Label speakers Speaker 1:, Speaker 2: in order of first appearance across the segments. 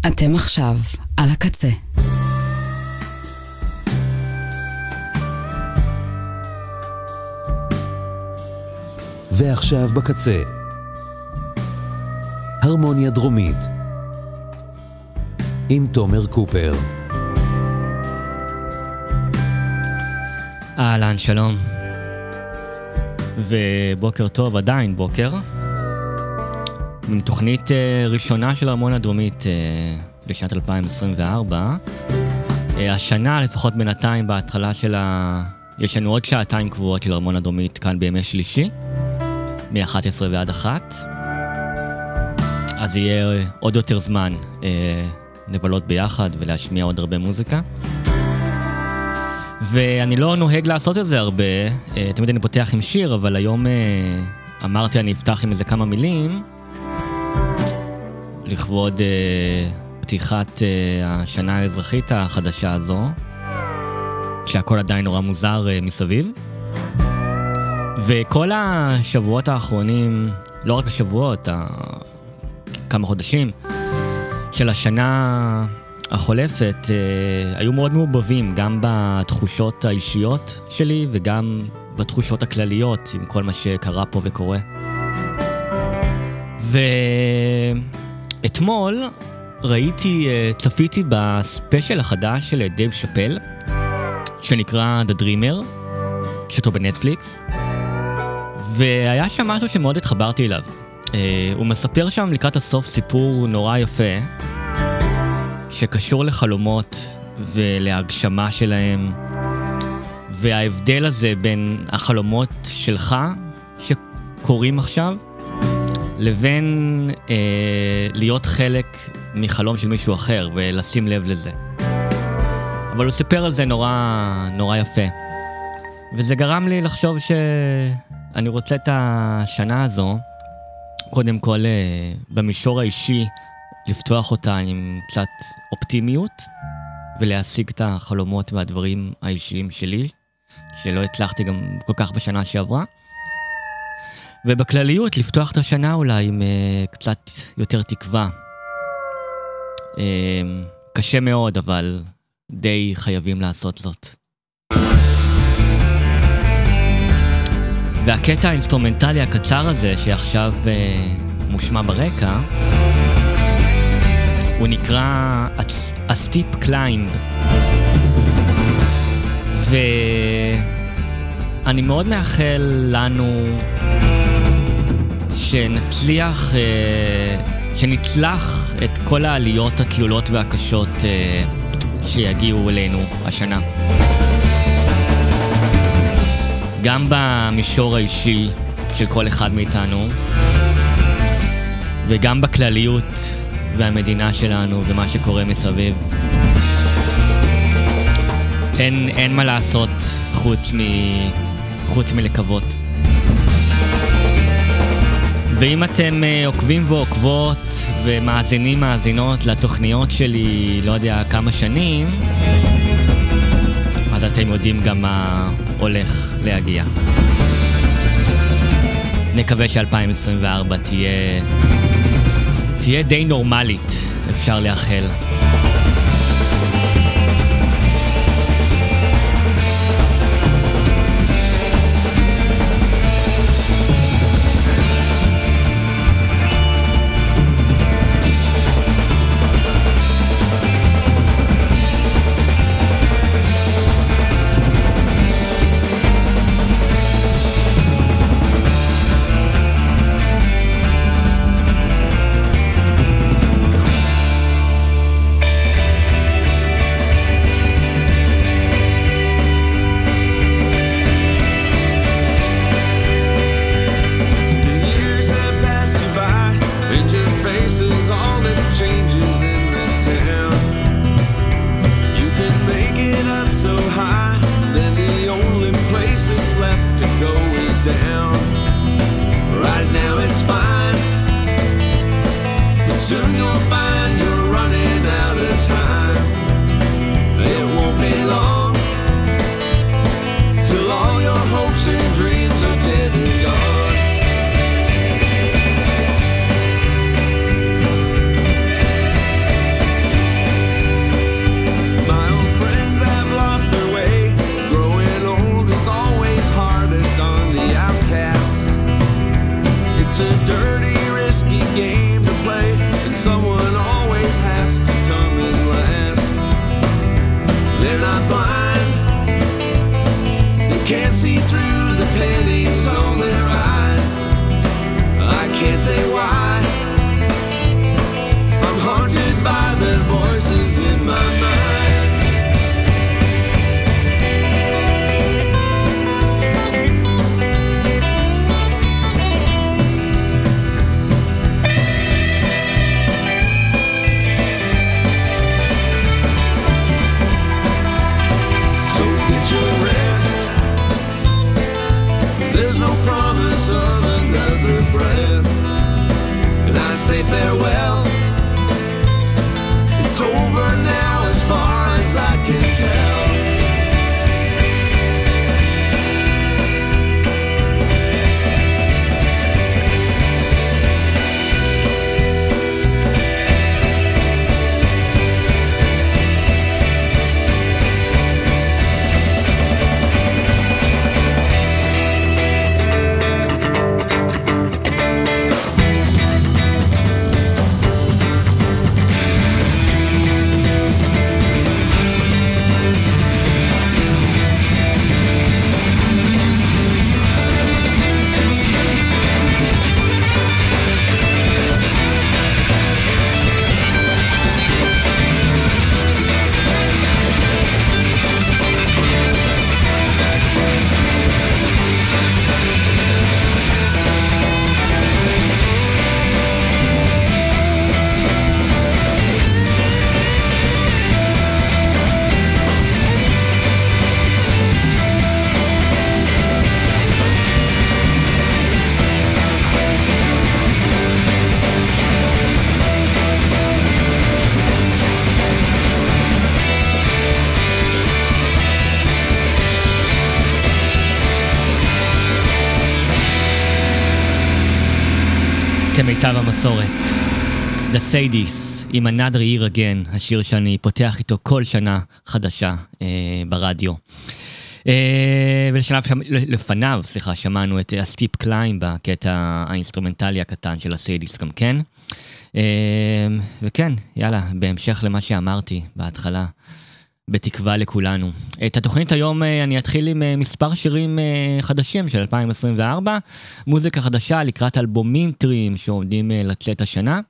Speaker 1: אתם עכשיו על הקצה.
Speaker 2: ועכשיו בקצה. הרמוניה דרומית עם תומר קופר.
Speaker 3: אהלן, שלום. ובוקר טוב, עדיין בוקר. עם תוכנית uh, ראשונה של הרמוניה דרומית uh, לשנת 2024. Uh, השנה, לפחות בינתיים, בהתחלה של ה... יש לנו עוד שעתיים קבועות של הרמוניה דרומית כאן בימי שלישי, מ-11 ועד 1. אז יהיה עוד יותר זמן לבלות ביחד ולהשמיע עוד הרבה מוזיקה. ואני לא נוהג לעשות את זה הרבה, תמיד אני פותח עם שיר, אבל היום אמרתי אני אפתח עם איזה כמה מילים. לכבוד אה, פתיחת אה, השנה האזרחית החדשה הזו, כשהכל עדיין נורא מוזר אה, מסביב. וכל השבועות האחרונים, לא רק השבועות, ה... כמה חודשים, של השנה החולפת, אה, היו מאוד מעובבים, גם בתחושות האישיות שלי וגם בתחושות הכלליות עם כל מה שקרה פה וקורה. ו... אתמול ראיתי, אה, צפיתי בספיישל החדש של דייב שאפל, שנקרא The Dreamer, יש בנטפליקס, והיה שם משהו שמאוד התחברתי אליו. אה, הוא מספר שם לקראת הסוף סיפור נורא יפה, שקשור לחלומות ולהגשמה שלהם, וההבדל הזה בין החלומות שלך, שקורים עכשיו, לבין אה, להיות חלק מחלום של מישהו אחר ולשים לב לזה. אבל הוא סיפר על זה נורא, נורא יפה. וזה גרם לי לחשוב שאני רוצה את השנה הזו, קודם כל אה, במישור האישי, לפתוח אותה עם קצת אופטימיות ולהשיג את החלומות והדברים האישיים שלי, שלא הצלחתי גם כל כך בשנה שעברה. ובכלליות, לפתוח את השנה אולי עם אה, קצת יותר תקווה. אה, קשה מאוד, אבל די חייבים לעשות זאת. והקטע האינסטרומנטלי הקצר הזה, שעכשיו אה, מושמע ברקע, הוא נקרא A Climb. ואני מאוד מאחל לנו שנצליח, אה, שנצלח את כל העליות התלולות והקשות אה, שיגיעו אלינו השנה. גם במישור האישי של כל אחד מאיתנו, וגם בכלליות והמדינה שלנו ומה שקורה מסביב. אין, אין מה לעשות חוץ, מ, חוץ מלקוות. ואם אתם uh, עוקבים ועוקבות ומאזינים מאזינות לתוכניות שלי, לא יודע כמה שנים, אז אתם יודעים גם מה הולך להגיע. נקווה ש-2024 תהיה, תהיה די נורמלית, אפשר לאחל.
Speaker 4: The
Speaker 3: Sadies עם Another Year Again, השיר שאני פותח איתו כל שנה חדשה אה, ברדיו. אה, ולשלב לפניו, סליחה, שמענו את ה Steep Climb בקטע האינסטרומנטלי הקטן של ה Sadies גם כן. אה, וכן, יאללה, בהמשך למה שאמרתי בהתחלה, בתקווה לכולנו. את התוכנית היום אה, אני אתחיל עם אה, מספר שירים אה, חדשים של 2024, מוזיקה חדשה לקראת אלבומים טריים שעומדים אה, לצאת השנה.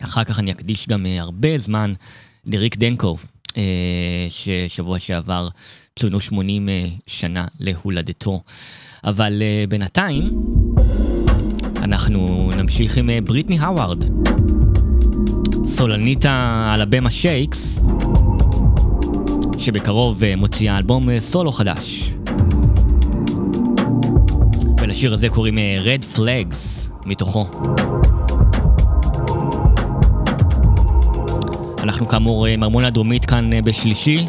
Speaker 3: אחר כך אני אקדיש גם אה, הרבה זמן לריק דנקוב, אה, ששבוע שעבר צוינו 80 אה, שנה להולדתו. אבל בינתיים, אנחנו נמשיך עם בריטני האווארד, סולנית האלבמה שייקס, שבקרוב אה, מוציאה אלבום סולו חדש. ולשיר הזה קוראים Red Flags מתוכו. אנחנו כאמור עם ארמוניה הדרומית כאן אה, בשלישי.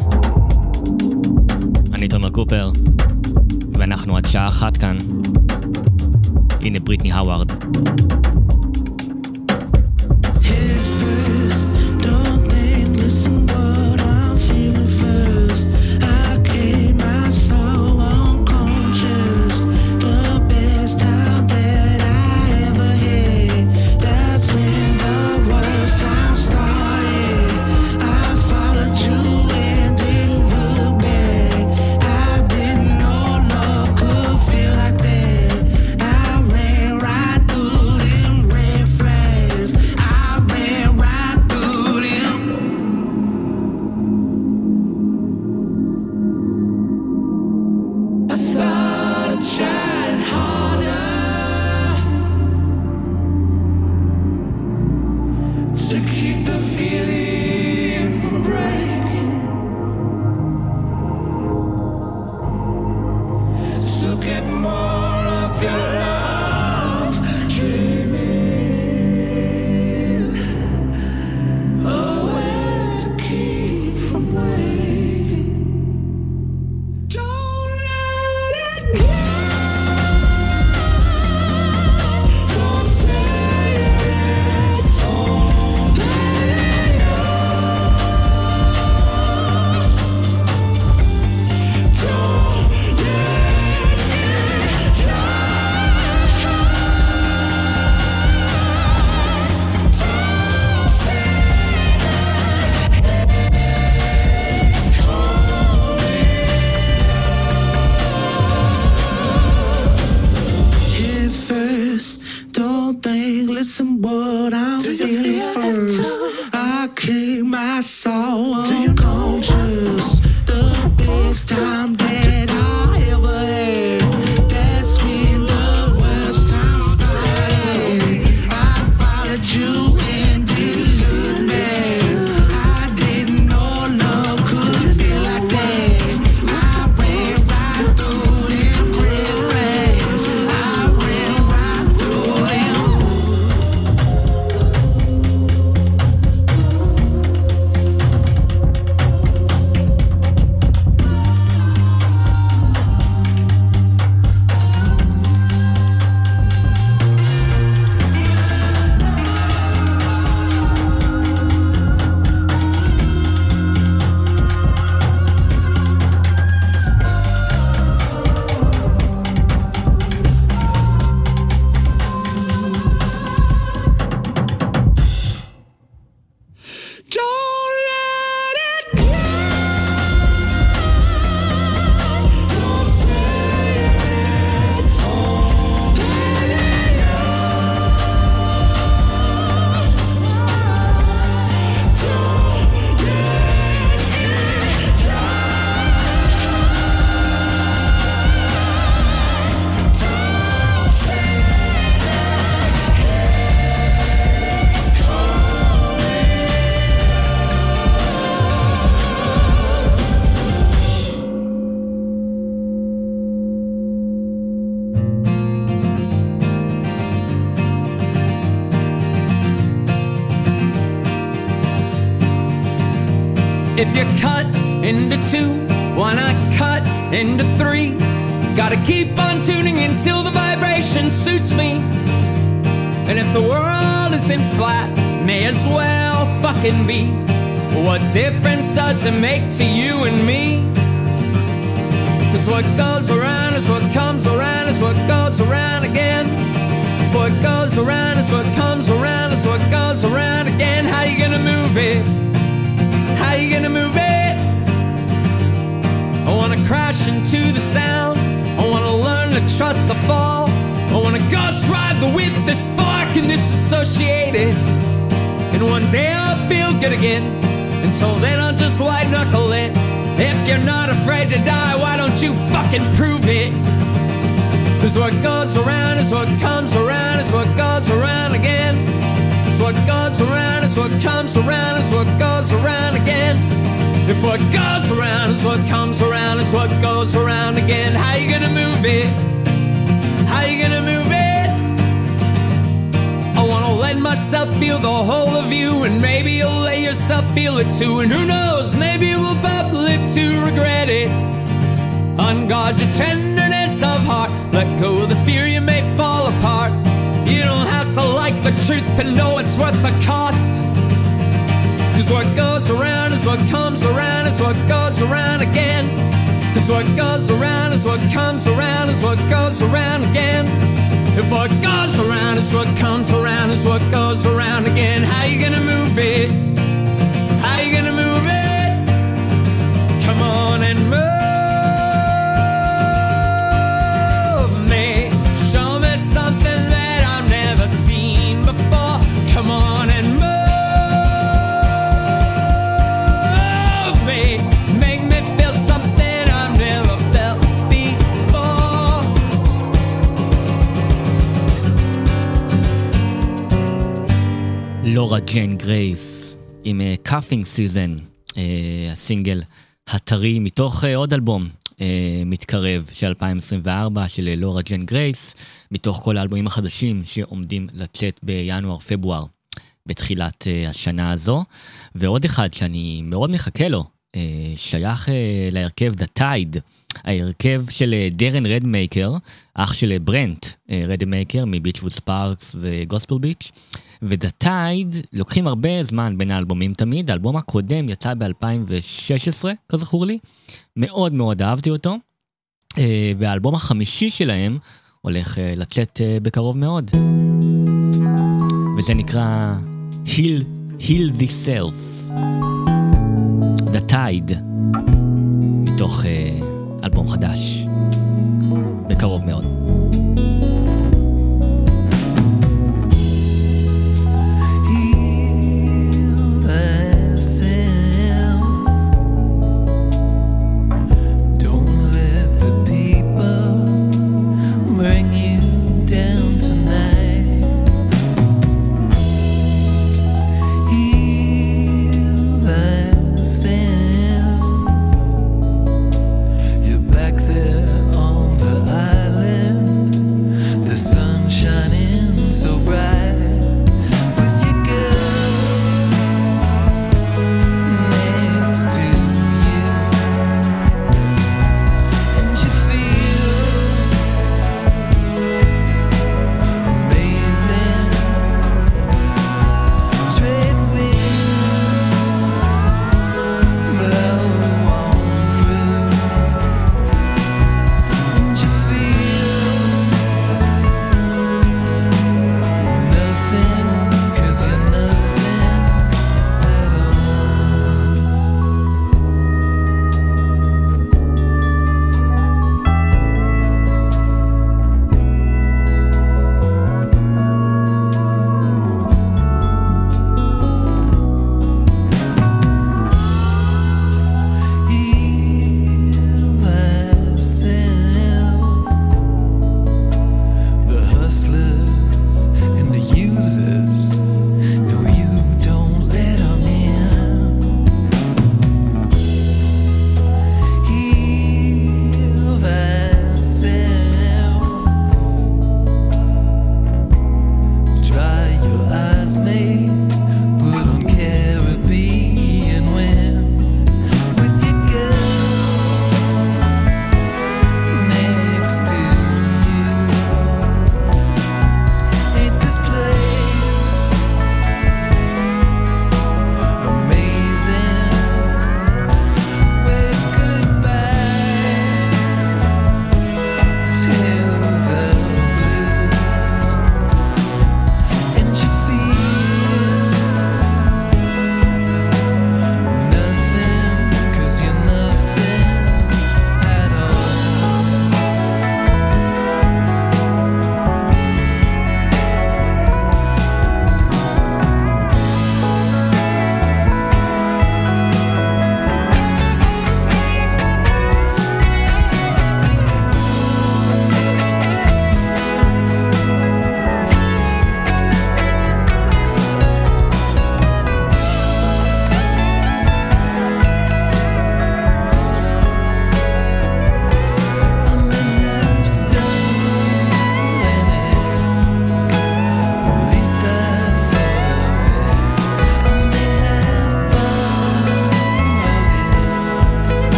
Speaker 3: אני תומר קופר, ואנחנו עד שעה אחת כאן. הנה בריטני האווארד.
Speaker 5: Two, why not cut into three? Gotta keep on tuning until the vibration suits me. And if the world isn't flat, may as well fucking be. What difference does it make to you and me? Cause what goes around is what comes around is what goes around again. If what goes around is what comes around is what goes around again. How you gonna move it? Crash into the sound. I wanna learn to trust the fall. I wanna ghost ride the whip, this spark and disassociated. And one day I'll feel good again. Until then, I'll just white knuckle it. If you're not afraid to die, why don't you fucking prove it? Cause what goes around is what comes around is what goes around again. Cause what goes around is what comes around is what goes around again. If what goes around is what comes around is what goes around again, how you gonna move it? How you gonna move it? I wanna let myself feel the whole of you, and maybe you'll let yourself feel it too. And who knows, maybe we'll both live to regret it. Unguard your tenderness of heart. Let go of the fear you may fall apart. You don't have to like the truth to know it's worth the cost. Cause what goes around is what comes around is what goes around again. Cause what goes around is what comes around is what goes around again. If what goes around is what comes around is what goes around again, how you gonna move it? How you gonna move it? Come on and move
Speaker 3: לורה ג'יין גרייס עם Cuffing Season, הסינגל הטרי מתוך אה, עוד אלבום אה, מתקרב של 2024 של אה, לורה ג'יין גרייס, מתוך כל האלבומים החדשים שעומדים לצאת בינואר-פברואר בתחילת אה, השנה הזו. ועוד אחד שאני מאוד מחכה לו, אה, שייך אה, להרכב The Tyde. ההרכב של אה, דרן רדמייקר, אח של אה, ברנט אה, רדמייקר מ Beachwood Sparks ו GospelbeacH, ודה טייד לוקחים הרבה זמן בין האלבומים תמיד, האלבום הקודם יצא ב-2016 כזכור לי, מאוד מאוד אהבתי אותו, אה, והאלבום החמישי שלהם הולך אה, לצאת אה, בקרוב מאוד, וזה נקרא Heal, Heal Thyself, The Tide, מתוך אלבום חדש, בקרוב מאוד.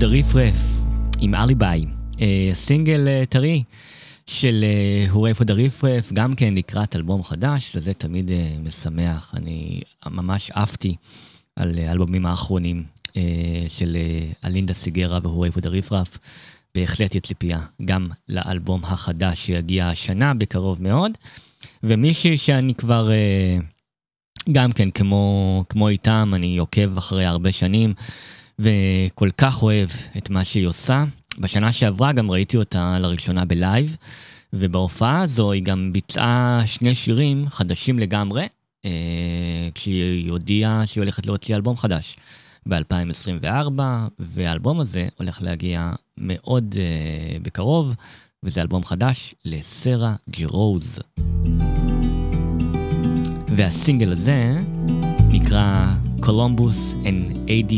Speaker 3: עוד הרפרף עם אליביי, אה, סינגל אה, טרי של אה, הורף עוד הרפרף, גם כן לקראת אלבום חדש, וזה תמיד משמח. אני ממש עפתי על האלבומים האחרונים של אלינדה סיגרה והורף עוד הרפרף. בהחלט יש ציפייה גם לאלבום החדש שיגיע השנה בקרוב מאוד. ומישהי שאני כבר... גם כן, כמו, כמו איתם, אני עוקב אחרי הרבה שנים, וכל כך אוהב את מה שהיא עושה. בשנה שעברה גם ראיתי אותה לראשונה בלייב, ובהופעה הזו היא גם ביצעה שני שירים חדשים לגמרי, אה, כשהיא הודיעה שהיא הולכת להוציא אלבום חדש ב-2024, והאלבום הזה הולך להגיע מאוד אה, בקרוב, וזה אלבום חדש לסרה ג'רוז. והסינגל הזה נקרא Columbus and AD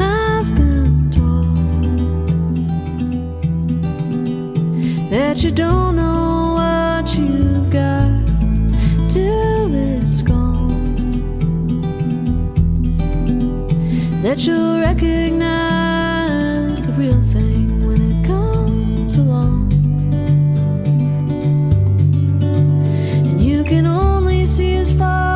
Speaker 6: I've been told That you don't know what you've got till it's gone. That you'll recognize see is far.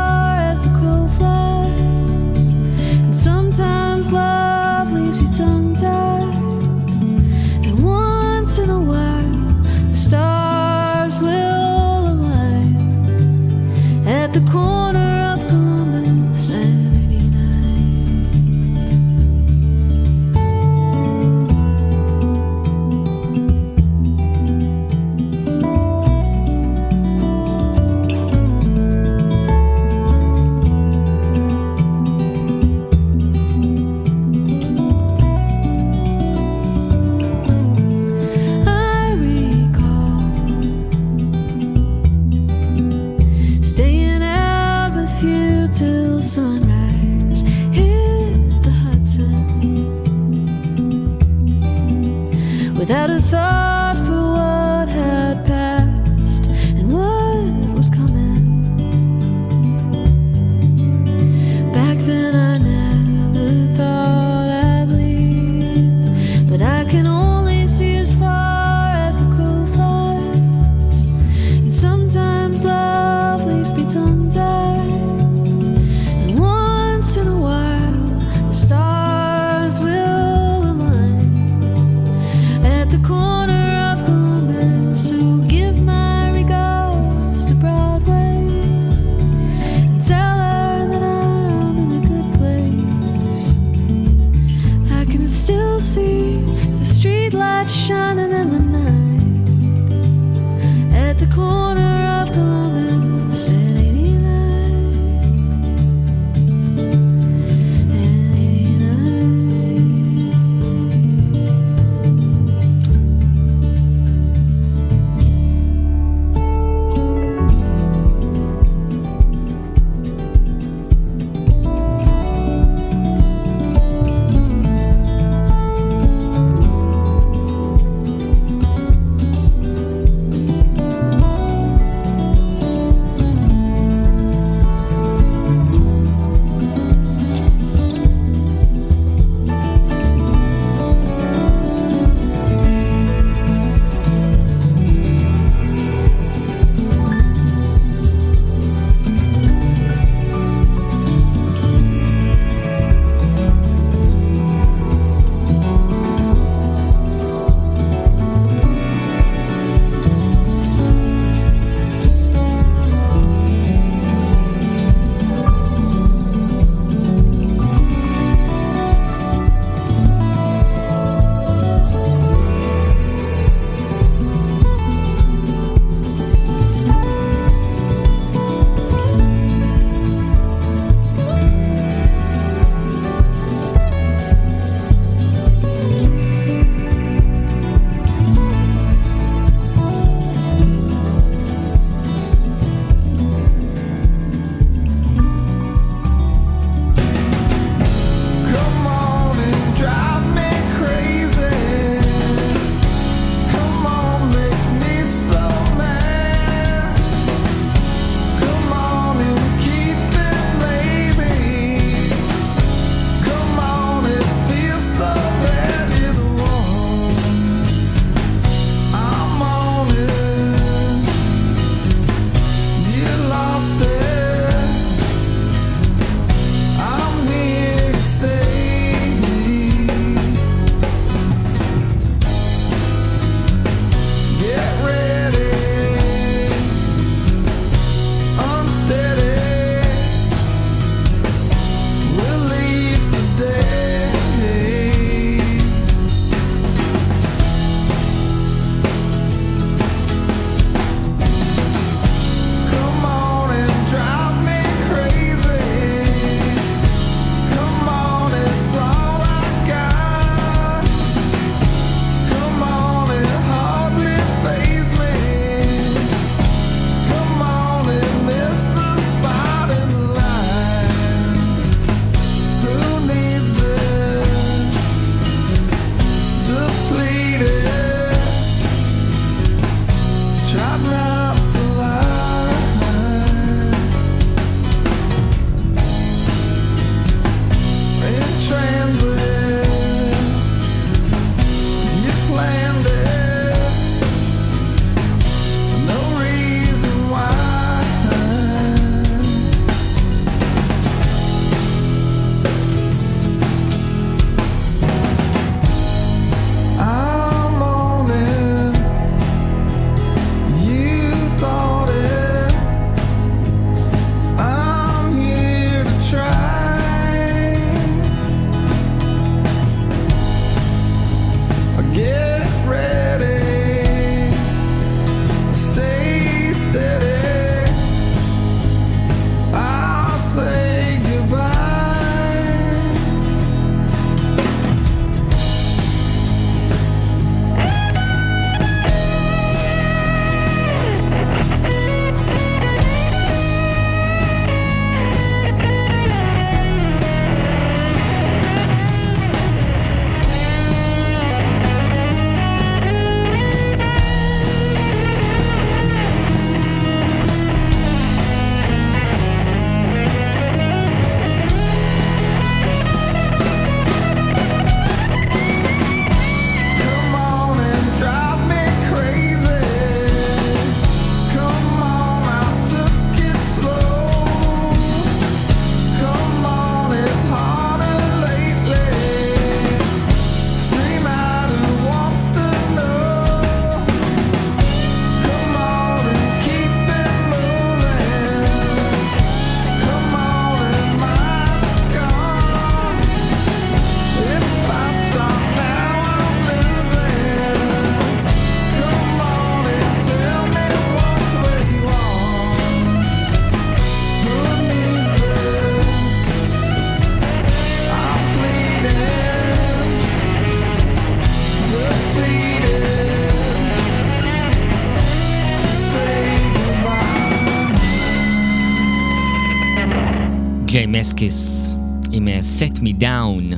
Speaker 3: מסקיס עם אה, Set Me Down.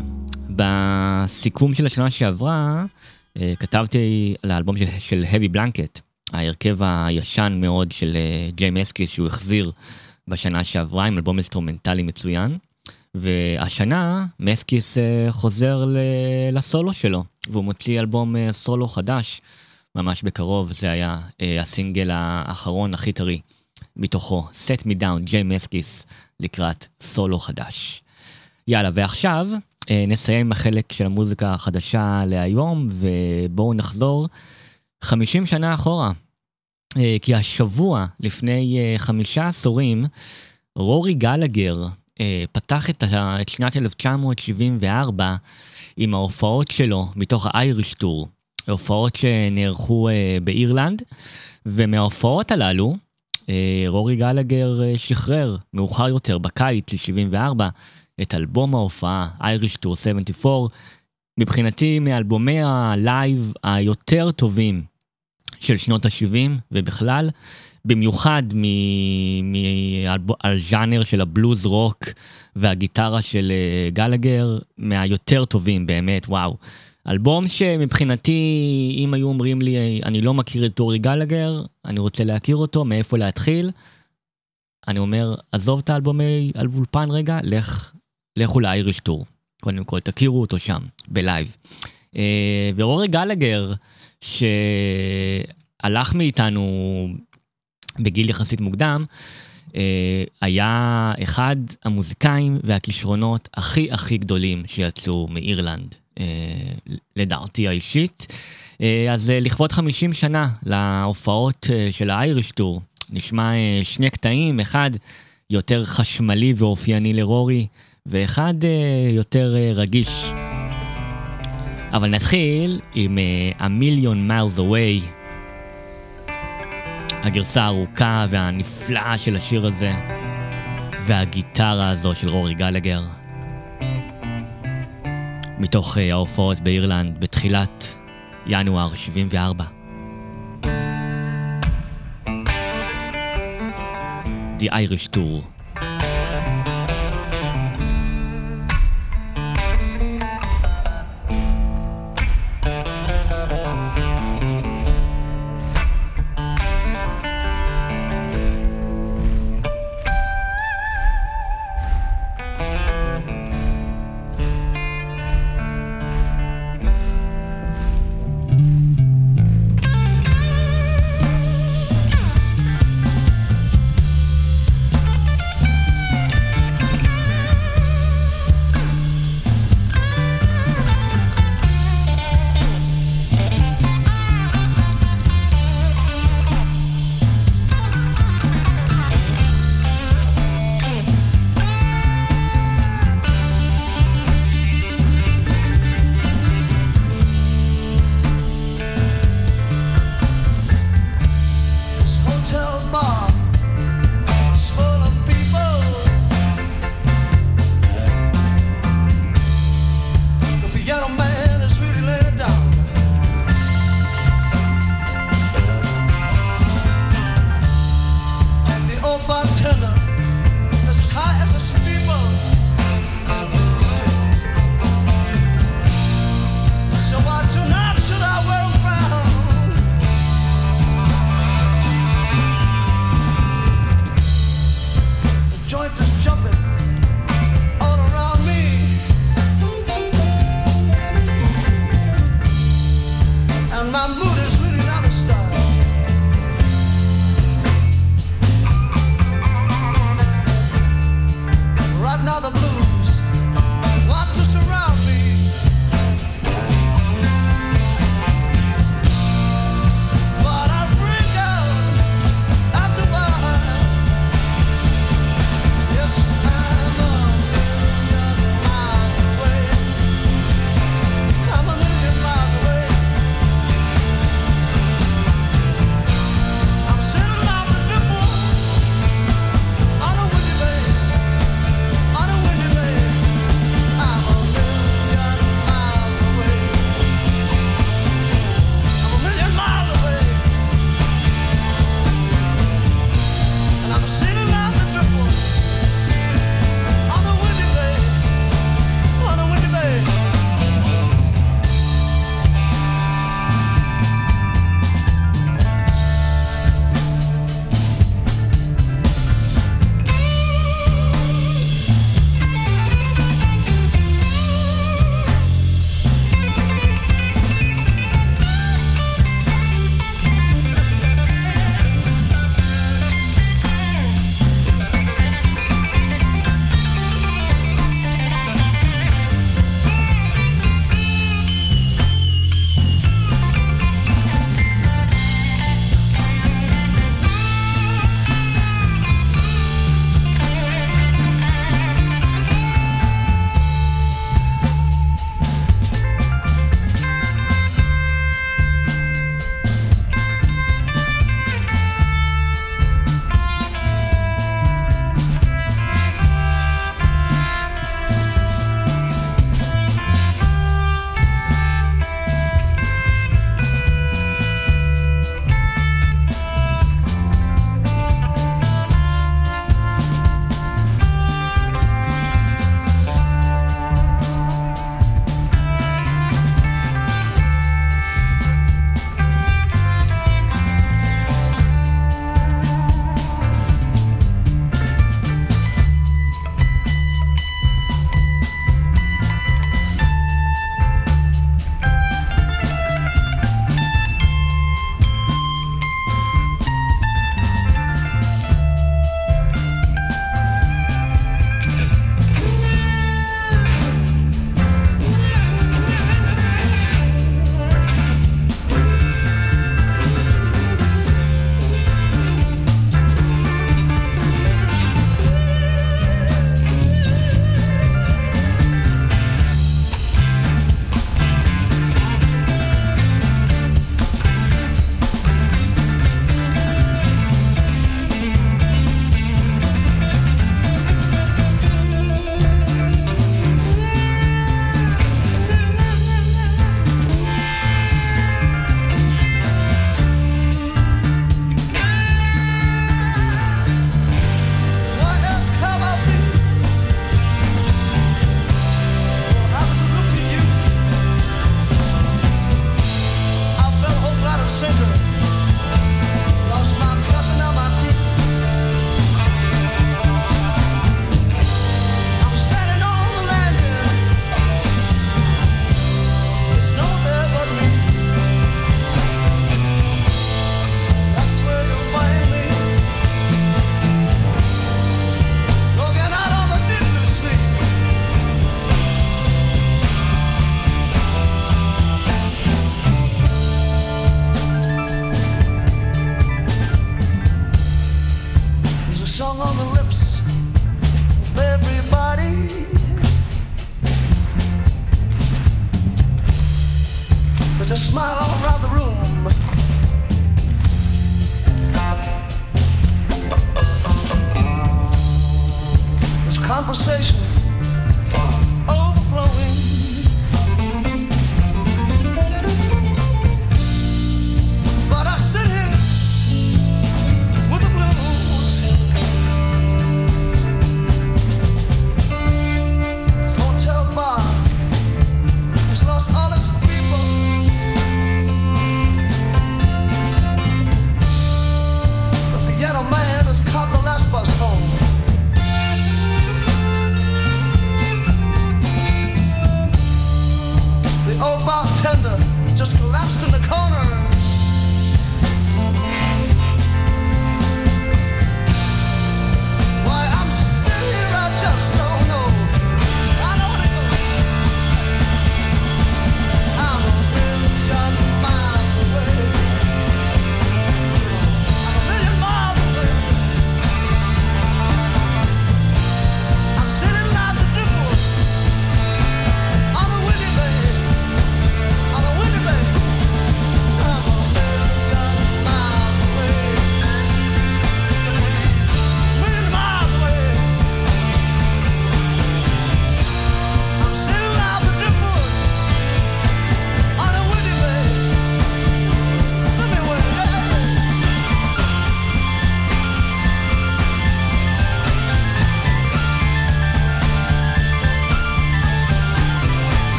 Speaker 3: בסיכום של השנה שעברה אה, כתבתי על האלבום של, של Heavy Blanket, ההרכב הישן מאוד של אה, ג'יי מסקיס שהוא החזיר בשנה שעברה עם אלבום אינסטרומנטלי מצוין. והשנה מסקיס אה, חוזר לסולו שלו והוא מוציא אלבום אה, סולו חדש ממש בקרוב זה היה אה, הסינגל האחרון הכי טרי מתוכו Set Me Down ג'יי מסקיס לקראת סולו חדש. יאללה ועכשיו אה, נסיים עם החלק של המוזיקה החדשה להיום ובואו נחזור 50 שנה אחורה. אה, כי השבוע לפני אה, חמישה עשורים רורי גלגר פתח את, שנת 1974 עם ההופעות שלו מתוך האייריש טור, הופעות שנערכו באירלנד, ומההופעות הללו רורי גלגר אה, שחרר מאוחר יותר בקיץ ל-74 את אלבום ההופעה Irish Tour 74, מבחינתי מאלבומי הלייב היותר טובים של שנות ה-70 ובכלל, במיוחד מהז'אנר של הבלוז רוק והגיטרה של אה, גלגר, מהיותר טובים באמת, וואו. אלבום שמבחינתי, אם היו אומרים לי, אני לא מכיר את רורי גלגר, אני רוצה להכיר אותו, מאיפה להתחיל, אני אומר, עזוב את האלבומי אולפן רגע, לך, לכו ל Irish Tour. קודם כל, תכירו אותו שם, בלייב. אה, ורורי גלגר, שהלך מאיתנו בגיל יחסית מוקדם, אה, היה אחד המוזיקאים והכישרונות הכי הכי גדולים שיצאו מאירלנד, אה, לדעתי האישית. אה, אז אה, לכבוד 50 שנה להופעות אה, של האייריש טור, נשמע אה, שני קטעים, אחד יותר חשמלי ואופייני לרורי, ואחד אה, יותר אה, רגיש. אבל נתחיל עם A Million Miles Away, הגרסה הארוכה והנפלאה של השיר הזה, והגיטרה הזו של רורי גלגר. מתוך uh, ההופעות באירלנד בתחילת ינואר 74. The Irish Tour.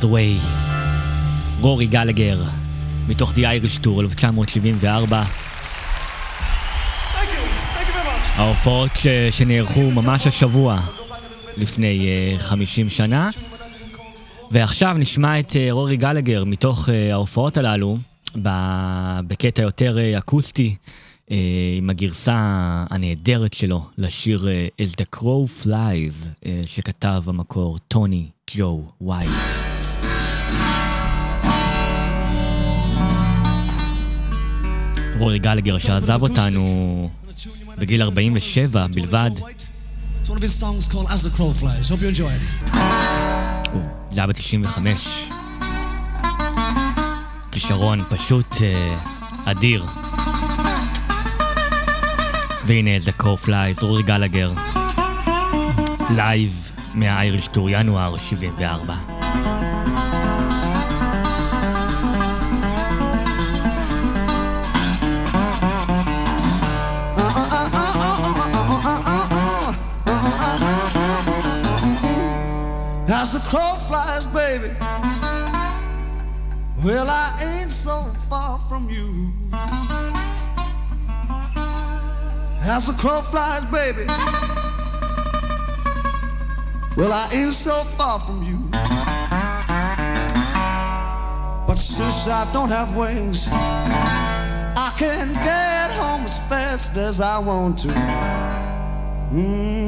Speaker 7: Miles Away.
Speaker 3: רורי גלגר, מתוך The Irish Tour 1974. ההופעות ש... שנערכו ממש השבוע, לפני uh, 50 שנה. ועכשיו נשמע את uh, רורי גלגר מתוך uh, ההופעות הללו. בקטע יותר uh, אקוסטי, uh, עם הגרסה הנהדרת שלו לשיר uh, As the Crow Flies, uh, שכתב במקור טוני ג'ו ווייט. רורי גלגר שעזב אותנו בגיל 47 בלבד,
Speaker 8: it.
Speaker 3: הוא היה ב-95. כישרון פשוט אה, אדיר. והנה The Crow Flies, רורי גלגר. לייב מהאייריש טור ינואר 74.
Speaker 7: As the crow flies, baby. Well, I ain't so far from you. As the crow flies, baby. Well, I ain't so far from you. But since I don't have wings, I can get home as fast as I want to. Mhm.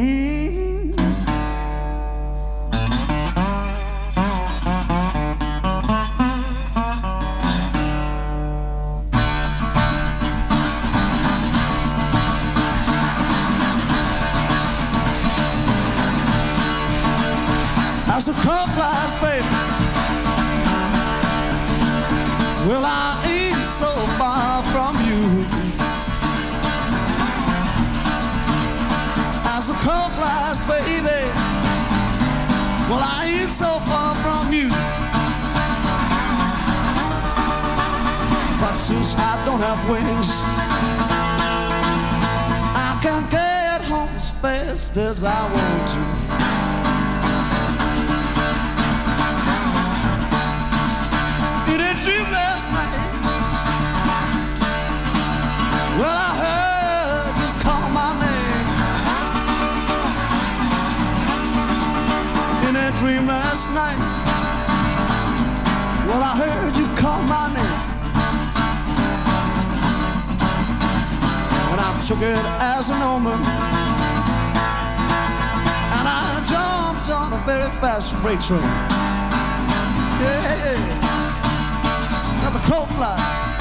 Speaker 9: since I don't have wings. I can get home as fast as I want to. In a dream last night? Well, I heard you call my name. In a dream last night. Well, I heard. took it as an omen. And I jumped on a very fast freight train. Yeah, yeah. Now the crow flies.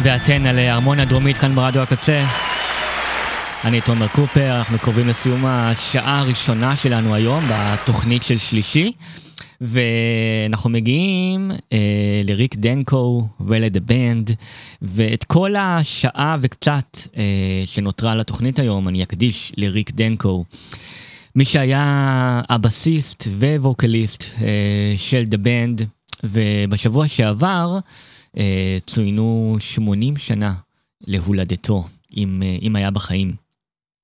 Speaker 3: אתם ואתן על ההרמוניה הדרומית כאן ברדיו הקצה. אני תומר קופר, אנחנו קרובים לסיום השעה הראשונה שלנו היום בתוכנית של שלישי. ואנחנו מגיעים אה, לריק דנקו ול The Band, ואת כל השעה וקצת אה, שנותרה לתוכנית היום אני אקדיש לריק דנקו. מי שהיה הבסיסט וווקליסט אה, של The Band, ובשבוע שעבר צוינו 80 שנה להולדתו, אם, אה, אם היה בחיים.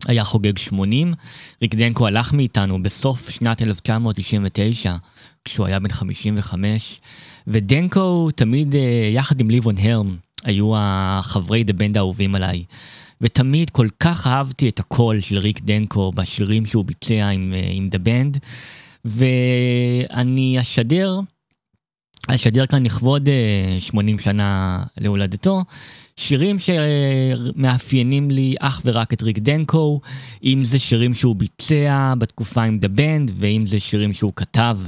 Speaker 3: היה חוגג 80, ריק דנקו הלך מאיתנו בסוף שנת 1999, כשהוא היה בן 55, ודנקו תמיד, אה, יחד עם ליבון הרם, היו החברי דה בנד האהובים עליי. ותמיד כל כך אהבתי את הקול של ריק דנקו בשירים שהוא ביצע אה, עם The Band, ואני אשדר, אשדר כאן לכבוד אה, 80 שנה להולדתו, שירים שמאפיינים לי אך ורק את ריק דנקו, אם זה שירים שהוא ביצע בתקופה עם The Band, ואם זה שירים שהוא כתב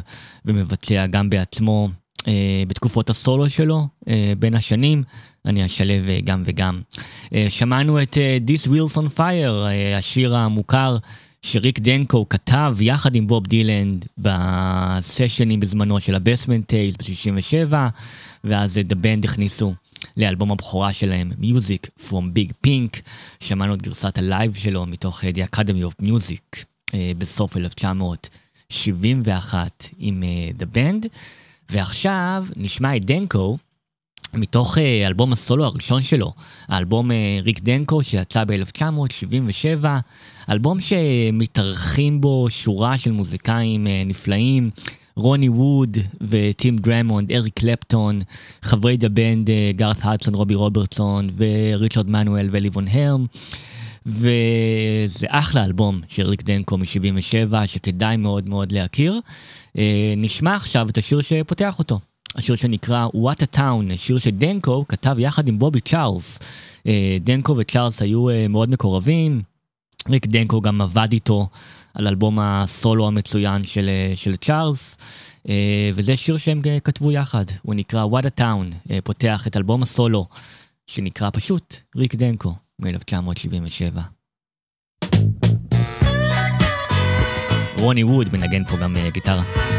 Speaker 3: ומבצע גם בעצמו אה, בתקופות הסולו שלו אה, בין השנים, אני אשלב אה, גם וגם. אה, שמענו את אה, This Wheel's on Fire, אה, השיר המוכר שריק דנקו כתב יחד עם בוב דילן בסשנים בזמנו של ה Basement Tapes ב-67, ואז The Band הכניסו לאלבום הבכורה שלהם, Music From Big Pink, שמענו את גרסת הלייב שלו מתוך אה, The Academy of Music אה, בסוף 1971 עם אה, The Band, ועכשיו נשמע את דנקו מתוך אה, אלבום הסולו הראשון שלו, האלבום אה, ריק דנקו שיצא ב-1977, אלבום שמתארחים בו שורה של מוזיקאים אה, נפלאים, רוני ווד וטים דרמונד, אריק קלפטון, חברי The Band גארת הדסון, רובי רוברטסון וריצ'רד מנואל וליבון הרם. וזה אחלה אלבום של ריק דנקו מ-77 שכדאי מאוד מאוד להכיר. נשמע עכשיו את השיר שפותח אותו. השיר שנקרא What a Town, שיר שדנקו כתב יחד עם בובי צ'ארלס. אה, דנקו וצ'ארלס היו אה, מאוד מקורבים, ריק דנקו גם עבד איתו על אלבום הסולו המצוין של, אה, של צ'ארלס, וזה שיר שהם כתבו יחד, הוא נקרא What a Town, פותח את אלבום הסולו, שנקרא פשוט ריק דנקו מ-1977. רוני ווד מנגן פה גם גיטרה.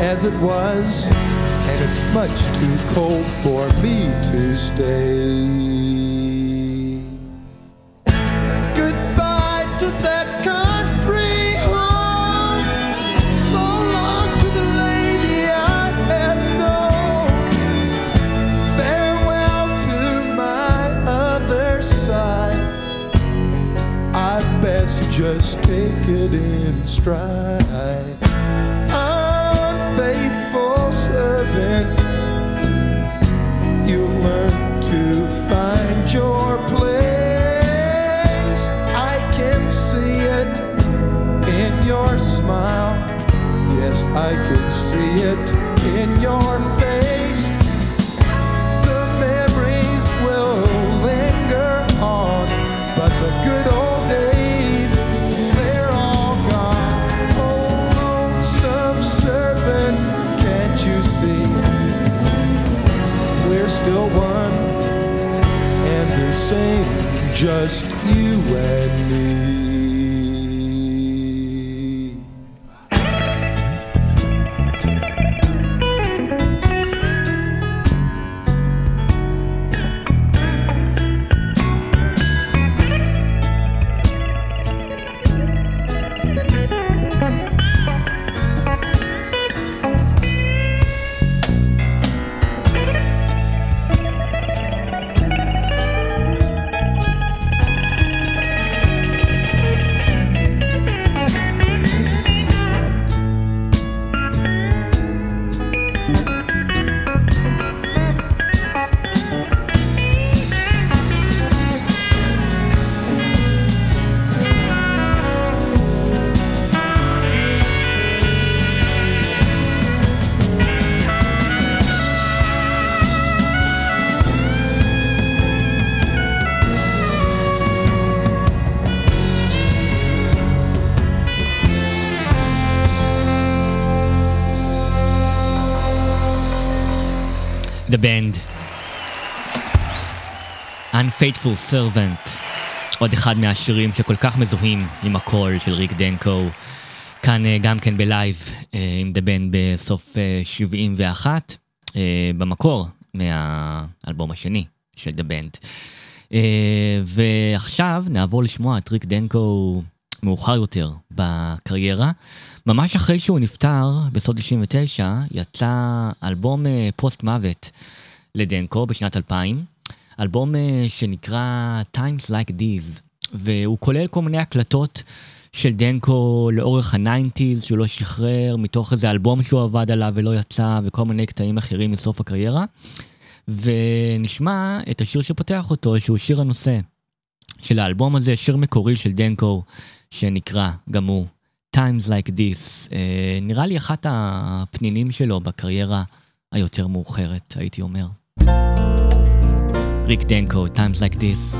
Speaker 9: As it was, and it's much too cold for me to stay. Goodbye to that country home. So long to the lady I had known. Farewell to my other side. I best just take it in stride. I can see it in your face. The memories will linger on, but the good old days, they're all gone. Oh, servant, can't you see? We're still one and the same, just you and me.
Speaker 3: Unfaithful Servant. עוד אחד מהשירים שכל כך מזוהים עם הקול של ריק דנקו. כאן אה, גם כן בלייב אה, עם The Band בסוף אה, 71, אה, במקור מהאלבום השני של Band. אה, ועכשיו נעבור לשמוע את ריק דנקו מאוחר יותר בקריירה. ממש אחרי שהוא נפטר, בסוף 99, יצא אלבום פוסט מוות לדנקו בשנת 2000. אלבום אה, שנקרא Times Like These, והוא כולל כל מיני הקלטות של דנקו לאורך ה nineties שהוא לא שחרר, מתוך איזה אלבום שהוא עבד עליו ולא יצא, וכל מיני קטעים אחרים מסוף הקריירה.
Speaker 9: ונשמע את השיר שפותח אותו, שהוא שיר הנושא של האלבום הזה, שיר מקורי של דנקו, שנקרא גם הוא Times Like These. אה, נראה לי אחת הפנינים שלו בקריירה היותר מאוחרת, הייתי אומר. Rick Denko, times like this.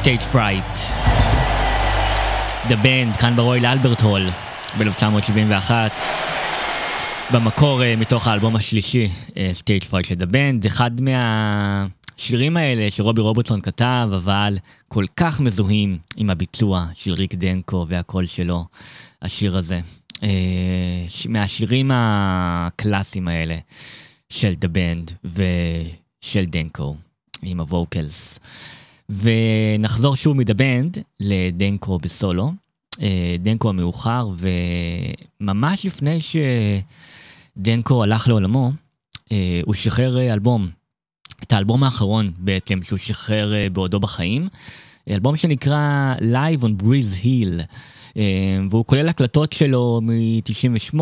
Speaker 3: Stage Fright. The Band, כאן ברויל אלברט הול, ב-1971. במקור אה, מתוך האלבום השלישי, Stage Fright של The Band, אחד מהשירים האלה שרובי רוברטסון כתב, אבל כל כך מזוהים עם הביצוע של ריק דנקו והקול שלו, השיר הזה. אה, מהשירים הקלאסיים האלה של The Band ושל דנקו, עם הווקלס. ונחזור שוב מדבנד לדנקו בסולו. אה, דנקו המאוחר, וממש לפני שדנקו הלך לעולמו, אה, הוא שחרר אה, אלבום. את האלבום האחרון בעצם שהוא שחרר בעודו בחיים. אלבום שנקרא Live on Breeze Hill, והוא כולל הקלטות שלו מ-98,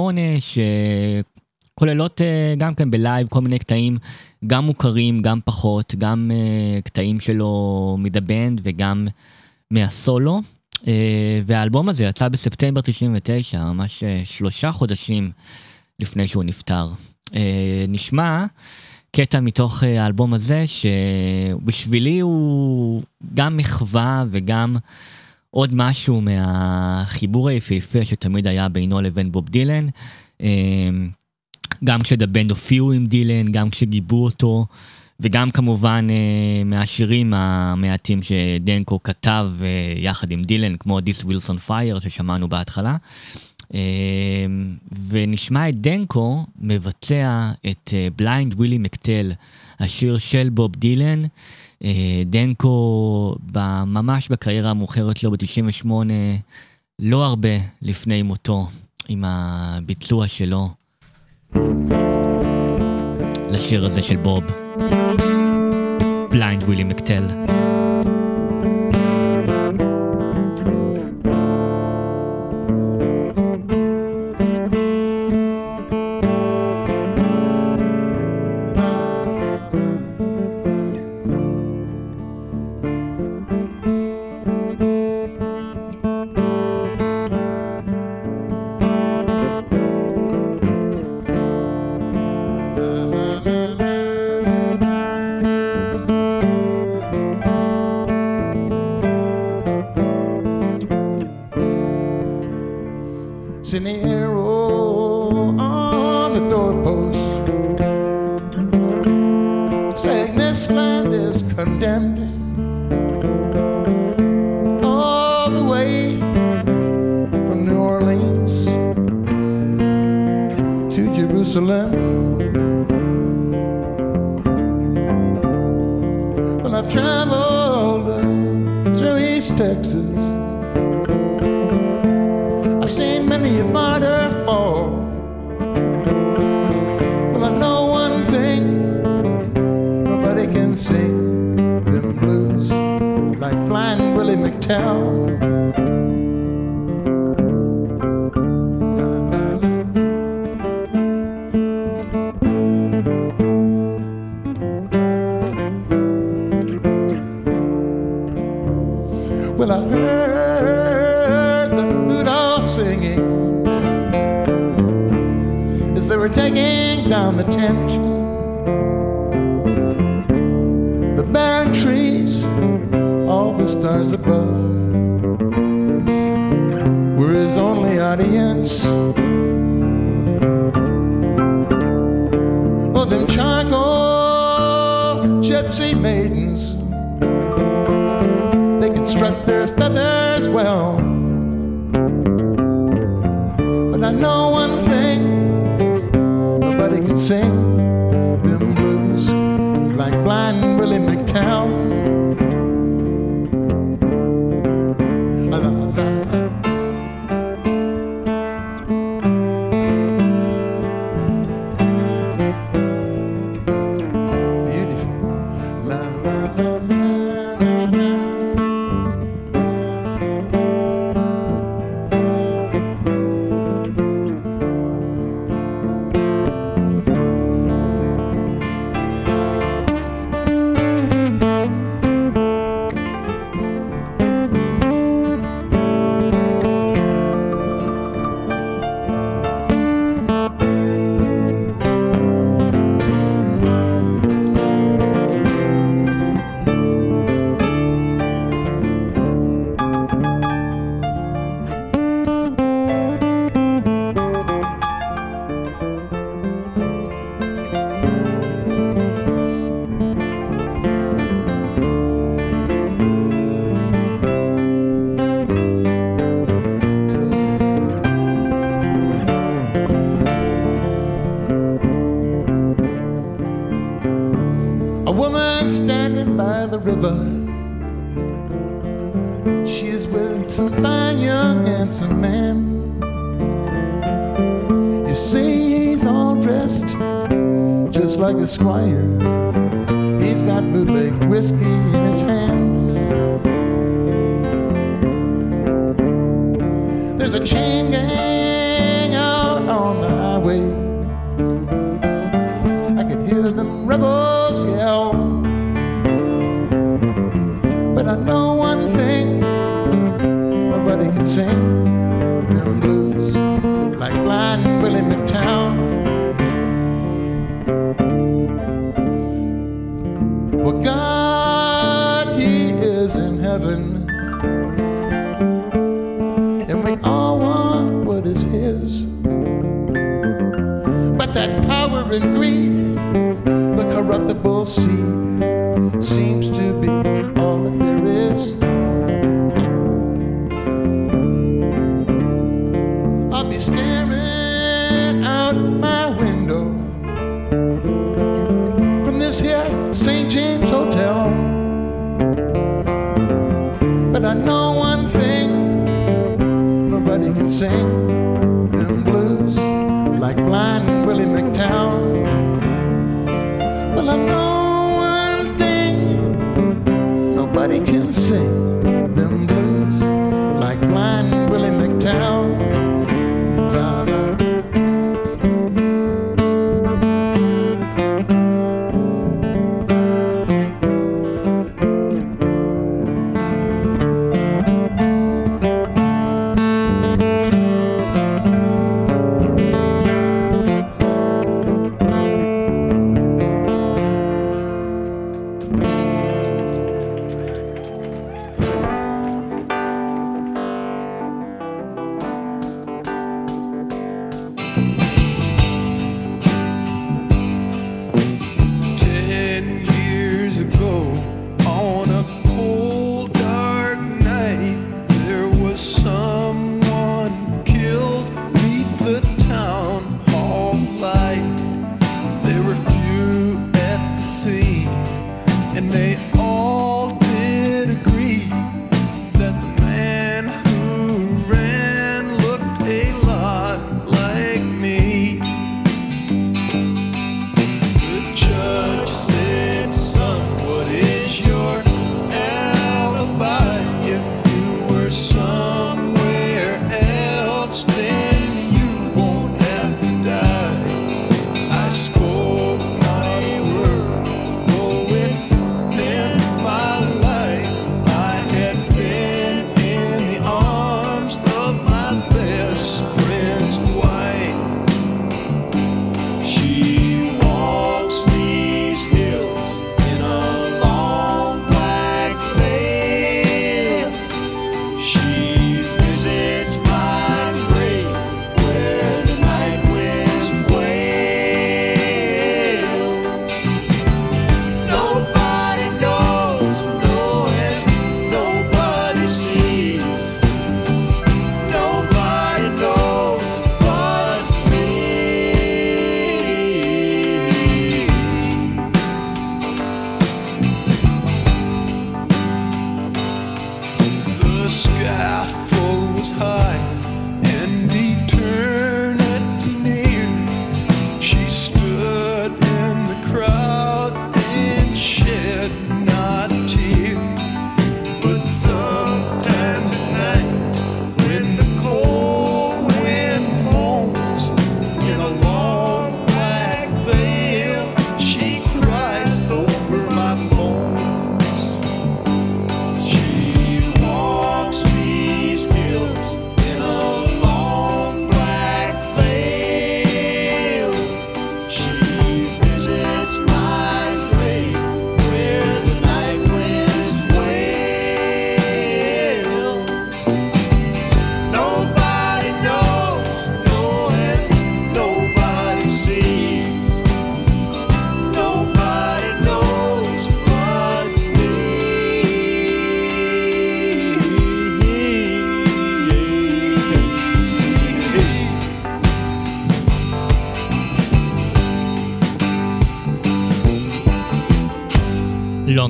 Speaker 3: שכוללות גם כן בלייב כל מיני קטעים, גם מוכרים, גם פחות, גם אה, קטעים שלו מדבנד וגם מהסולו. אה, והאלבום הזה יצא בספטמבר 99, ממש אה, שלושה חודשים לפני שהוא נפטר. אה, נשמע קטע מתוך אה, האלבום הזה, שבשבילי הוא גם מחווה וגם עוד משהו מהחיבור היפהפה שתמיד היה בינו לבין בוב דילן. אה, גם כש The Band הופיעו עם דילן, גם כשגיבו אותו, וגם כמובן אה, מהשירים המעטים שדנקו כתב אה, יחד עם דילן, כמו This Wheel's on Fire ששמענו בהתחלה. אה, ונשמע את דנקו מבצע את Blind Willie McTell, השיר של בוב דילן. דנקו ממש בקריירה המאוחרת שלו ב-98, לא הרבה לפני מותו, עם הביצוע שלו לשיר הזה של בוב. בליינד ווילי מקטל.
Speaker 9: As they were taking down the tent. The barren trees, all the stars above, were his only audience. Oh, them charcoal gypsy maidens they could strut their feathers well. But I know sing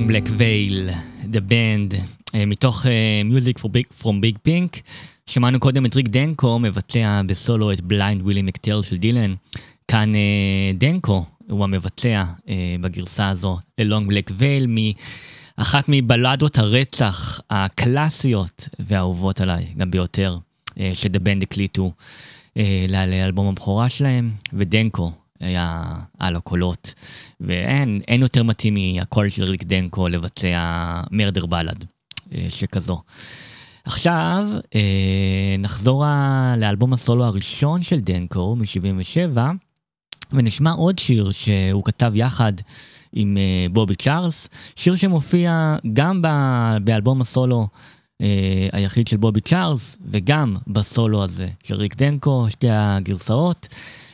Speaker 3: Black Veil, The Band, אה, מתוך אה, Music From Big Pink. שמענו קודם את ריק דנקו מבצע בסולו את Blind Willie McTell של דילן. כאן אה, דנקו הוא המבצע אה, בגרסה הזו ל-Long Black Veil מאחת מבלדות הרצח הקלאסיות והאהובות עליי, גם ביותר, אה, ש The Band הקליטו אה, לאלבום הבכורה שלהם, ודנקו היה על הקולות, ואין אין יותר מתאים מהקול של ריק דנקו לבצע מרדר בלאד אה, שכזו. עכשיו אה, נחזור לאלבום הסולו הראשון של דנקו מ-77, ונשמע עוד שיר שהוא כתב יחד עם אה, בובי צ'ארלס, שיר שמופיע גם באלבום הסולו היחיד של בובי צ'ארלס, וגם בסולו הזה של ריק דנקו, שתי הגרסאות.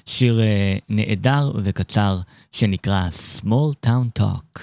Speaker 3: שיר אה, נהדר וקצר שנקרא Small Town Talk.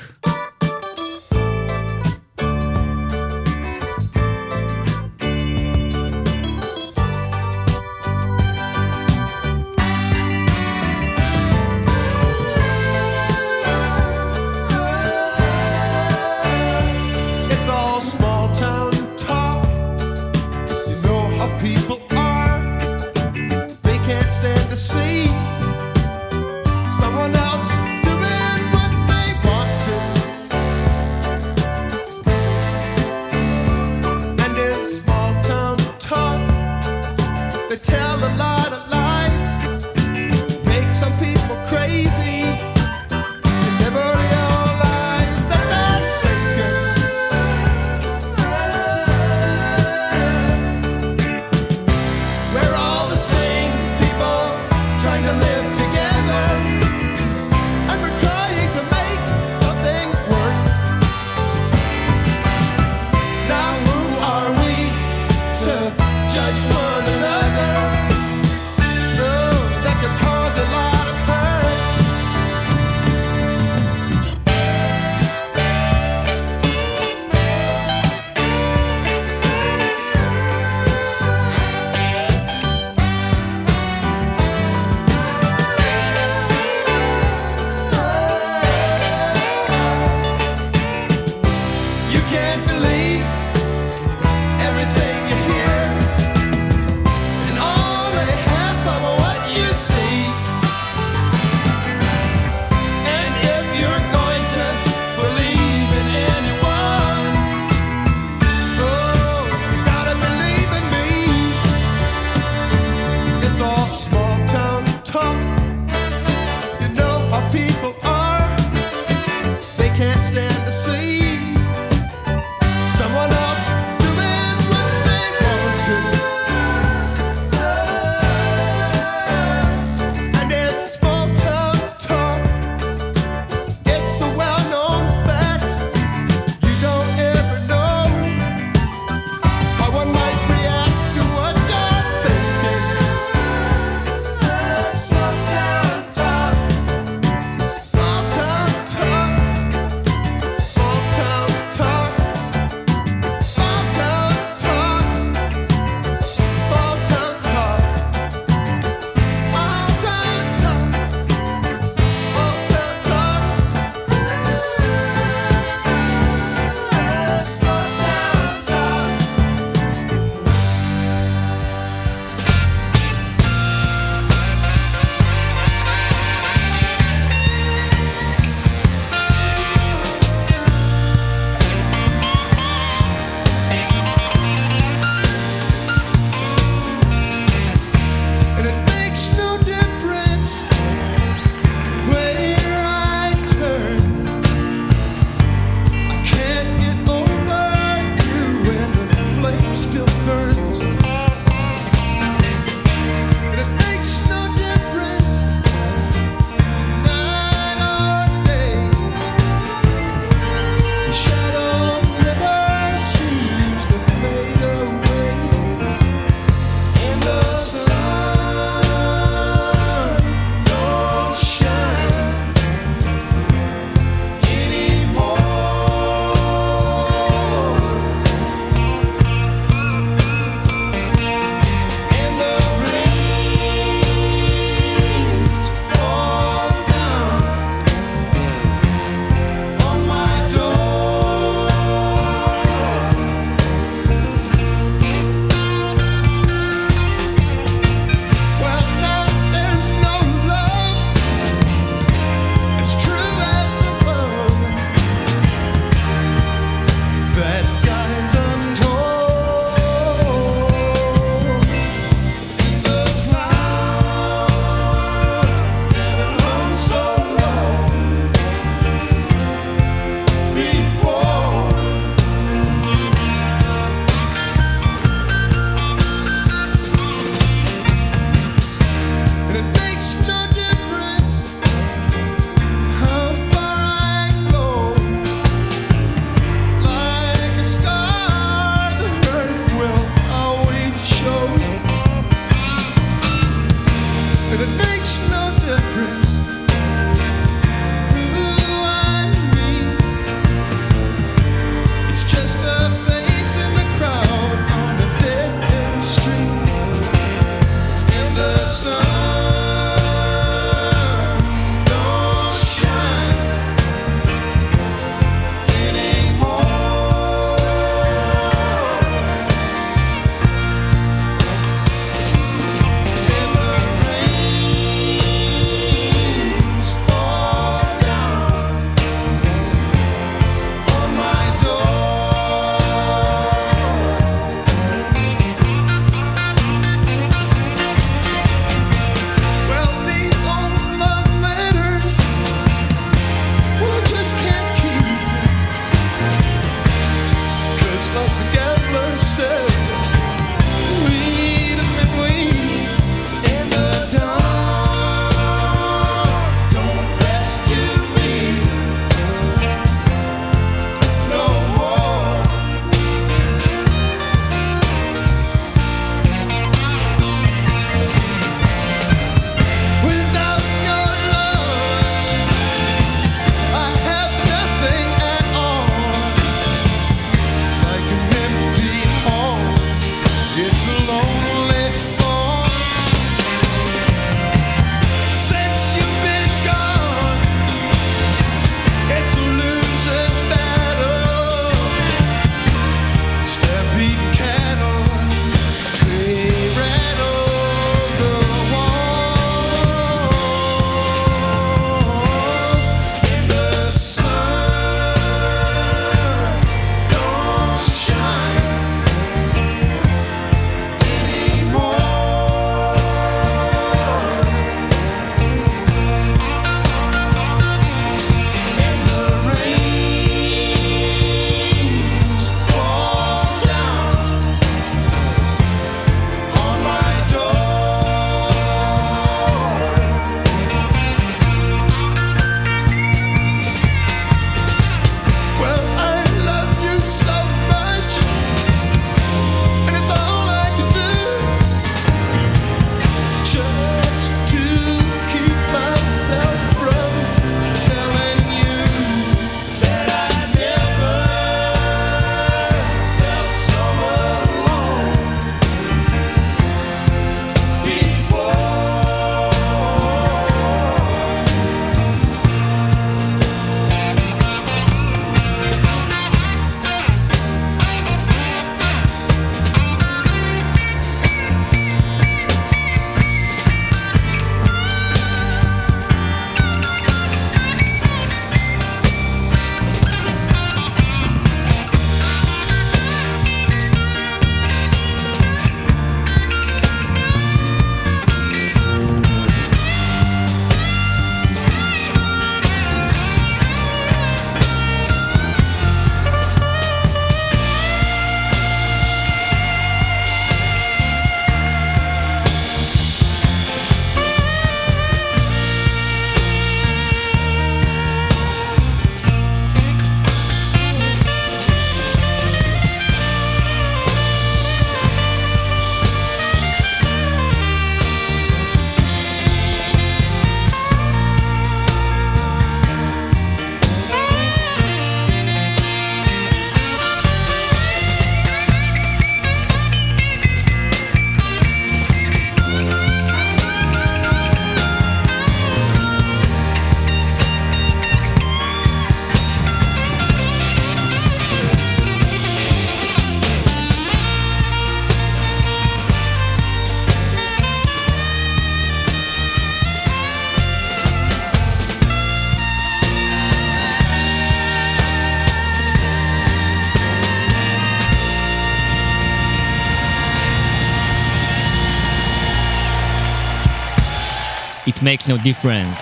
Speaker 9: Makes No Difference.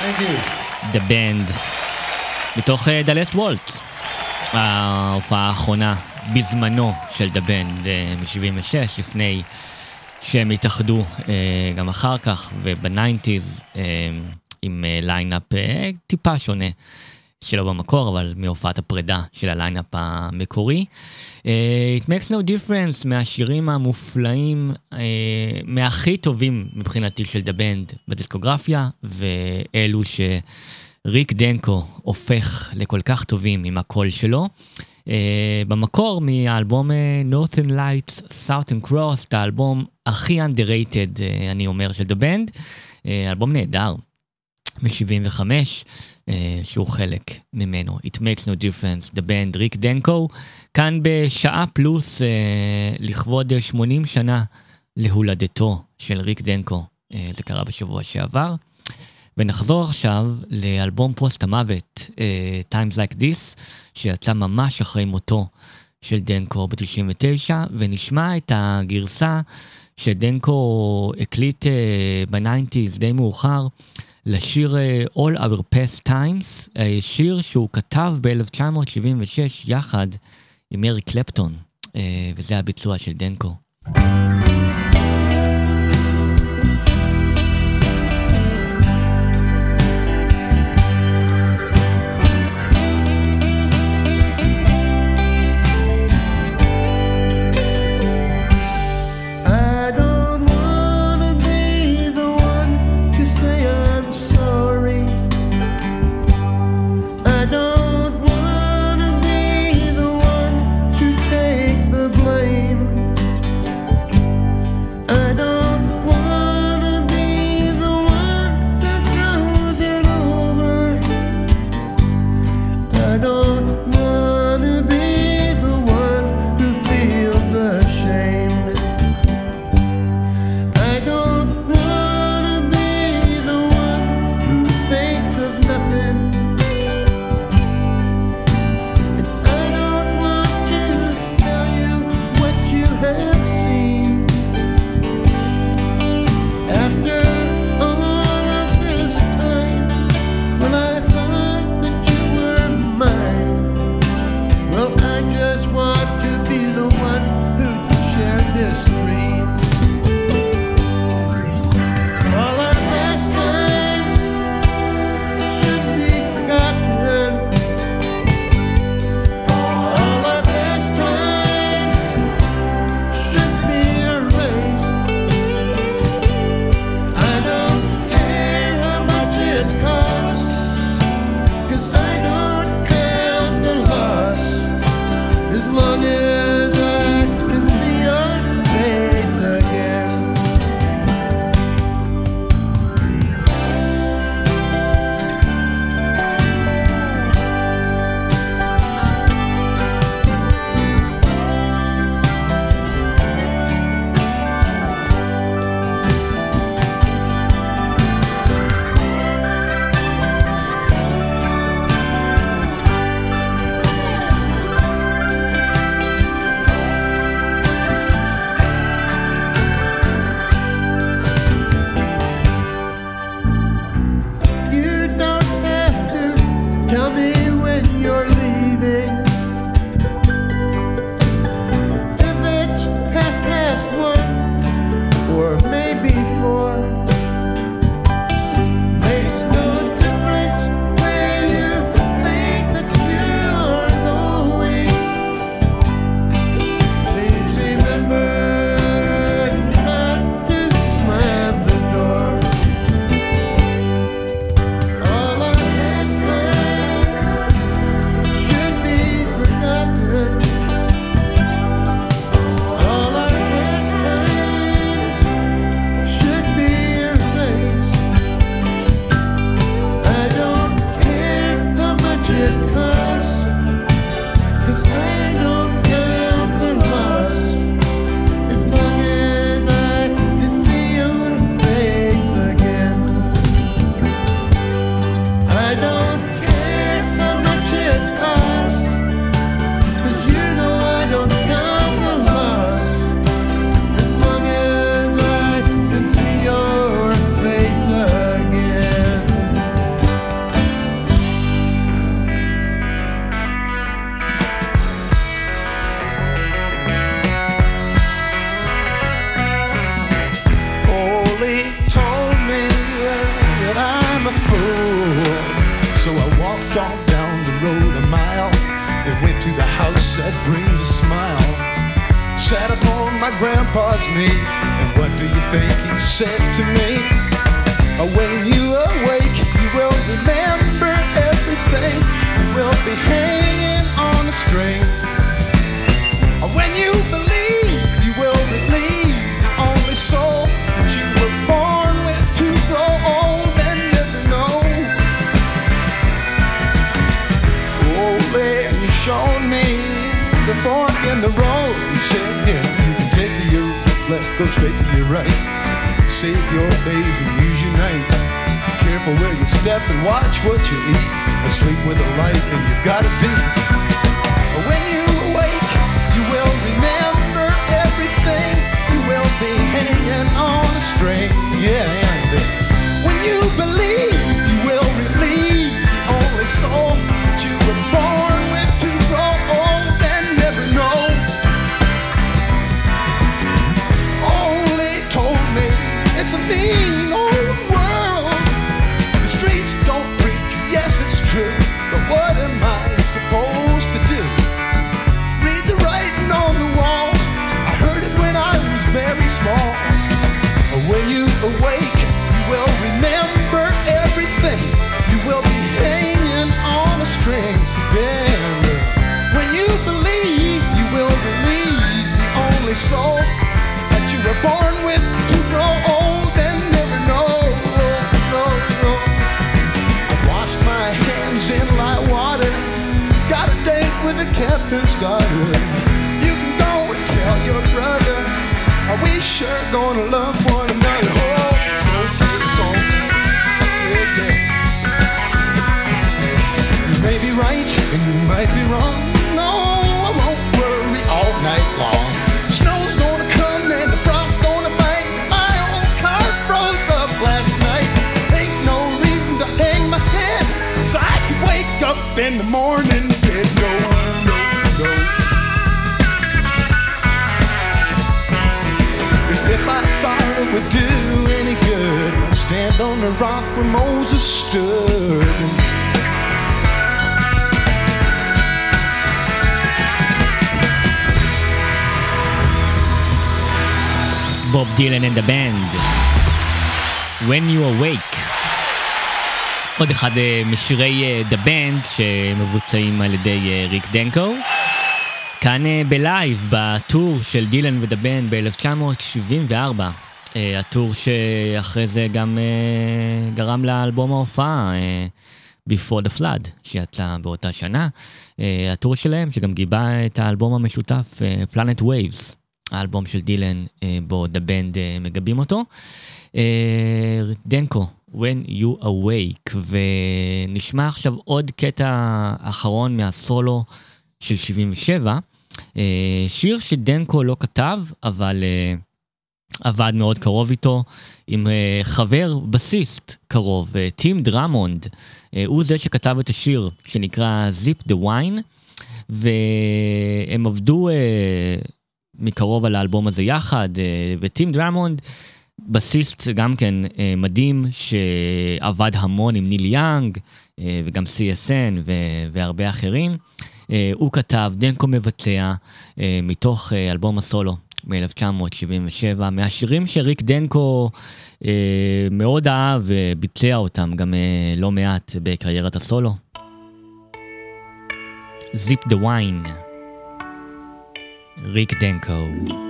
Speaker 9: Thank you.
Speaker 3: The Band. מתוך אה, The Last Waltz. ההופעה האחרונה בזמנו של The Band אה, מ-76, לפני שהם התאחדו אה, גם אחר כך וב nineties עם line-up טיפה שונה. שלא במקור, אבל מהופעת הפרידה של ה line-up המקורי. אה, It makes no difference מהשירים המופלאים, אה, מהכי טובים מבחינתי של דה בנד בדיסקוגרפיה, ואלו שריק דנקו הופך לכל כך טובים עם הקול שלו. Uh, במקור מהאלבום Northern Lights Southern Cross, את האלבום הכי underrated, uh, אני אומר, של Band, uh, אלבום נהדר, מ-75, uh, שהוא חלק ממנו. It makes no difference, The Band, ריק דנקו, כאן בשעה פלוס, uh, לכבוד uh, 80 שנה להולדתו של ריק דנקו, uh, זה קרה בשבוע שעבר. ונחזור עכשיו לאלבום פוסט המוות, Times Like These, שיצא ממש אחרי מותו של דנקו ב-99, ונשמע את הגרסה שדנקו הקליט ב nineties די מאוחר, לשיר uh, All Our Past Times, uh, שיר שהוא כתב ב-1976 יחד עם ארי קלפטון, uh, וזה הביצוע של דנקו.
Speaker 9: I on down rode a mile and went to the house that brings a smile. Sat upon my grandpa's knee, and what do you think he said to me? Uh, When you awake, you will remember everything. You will be hanging on a string. Uh, When you believe, you will believe the only soul that you were fork in the road. You said, yeah, you can take your left, go straight to your right. Save your days and use your nights. Careful where you step and watch what you eat. Asleep with a light and you've got a beat. When you awake, you will remember everything. You will be hanging on a string. Yeah, uh, when you believe, you will relieve the only soul captain's. You can go and tell your brother. Are we sure gonna love one another? Oh, yeah, yeah. You may be right and you might be wrong. up in the morning get going. Go. If I thought it would do any good, stand on the rock where Moses stood.
Speaker 3: Bob Dylan and the band. When you awake. עוד אחד אה, משירי אה, The Band שמבוצעים על ידי אה, ריק דנקו. כאן אה, בלייב ב tour של דילן ו The Band ב-1974. אה, ה tour שאחרי זה גם אה, גרם לאלבום ההופעה אה, Before the Flood שיצא באותה שנה. אה, ה tour שלהם שגם גיבה את האלבום המשותף אה, Planet Waves. האלבום של דילן אה, בו The Band אה, מגבים אותו. אה, דנקו, When You Awake, ונשמע עכשיו עוד קטע אחרון מהסולו של 77, אה, שיר שדנקו לא כתב, אבל אה, עבד מאוד קרוב איתו, עם אה, חבר בסיסט קרוב, טים דרמונד, הוא זה שכתב את השיר שנקרא Sip the Wine, והם עבדו... מקרוב על האלבום הזה יחד, וטים דרמונד, בסיסט גם כן אה, מדהים, שעבד המון עם ניל יאנג, אה, וגם CSN ו- והרבה אחרים. אה, הוא כתב, דנקו מבצע, אה, מתוך אה, אלבום הסולו מ-1977, מהשירים שריק דנקו אה, מאוד אהב וביצע אותם גם אה, לא מעט בקריירת הסולו. Zip the wine. ריק דנקו.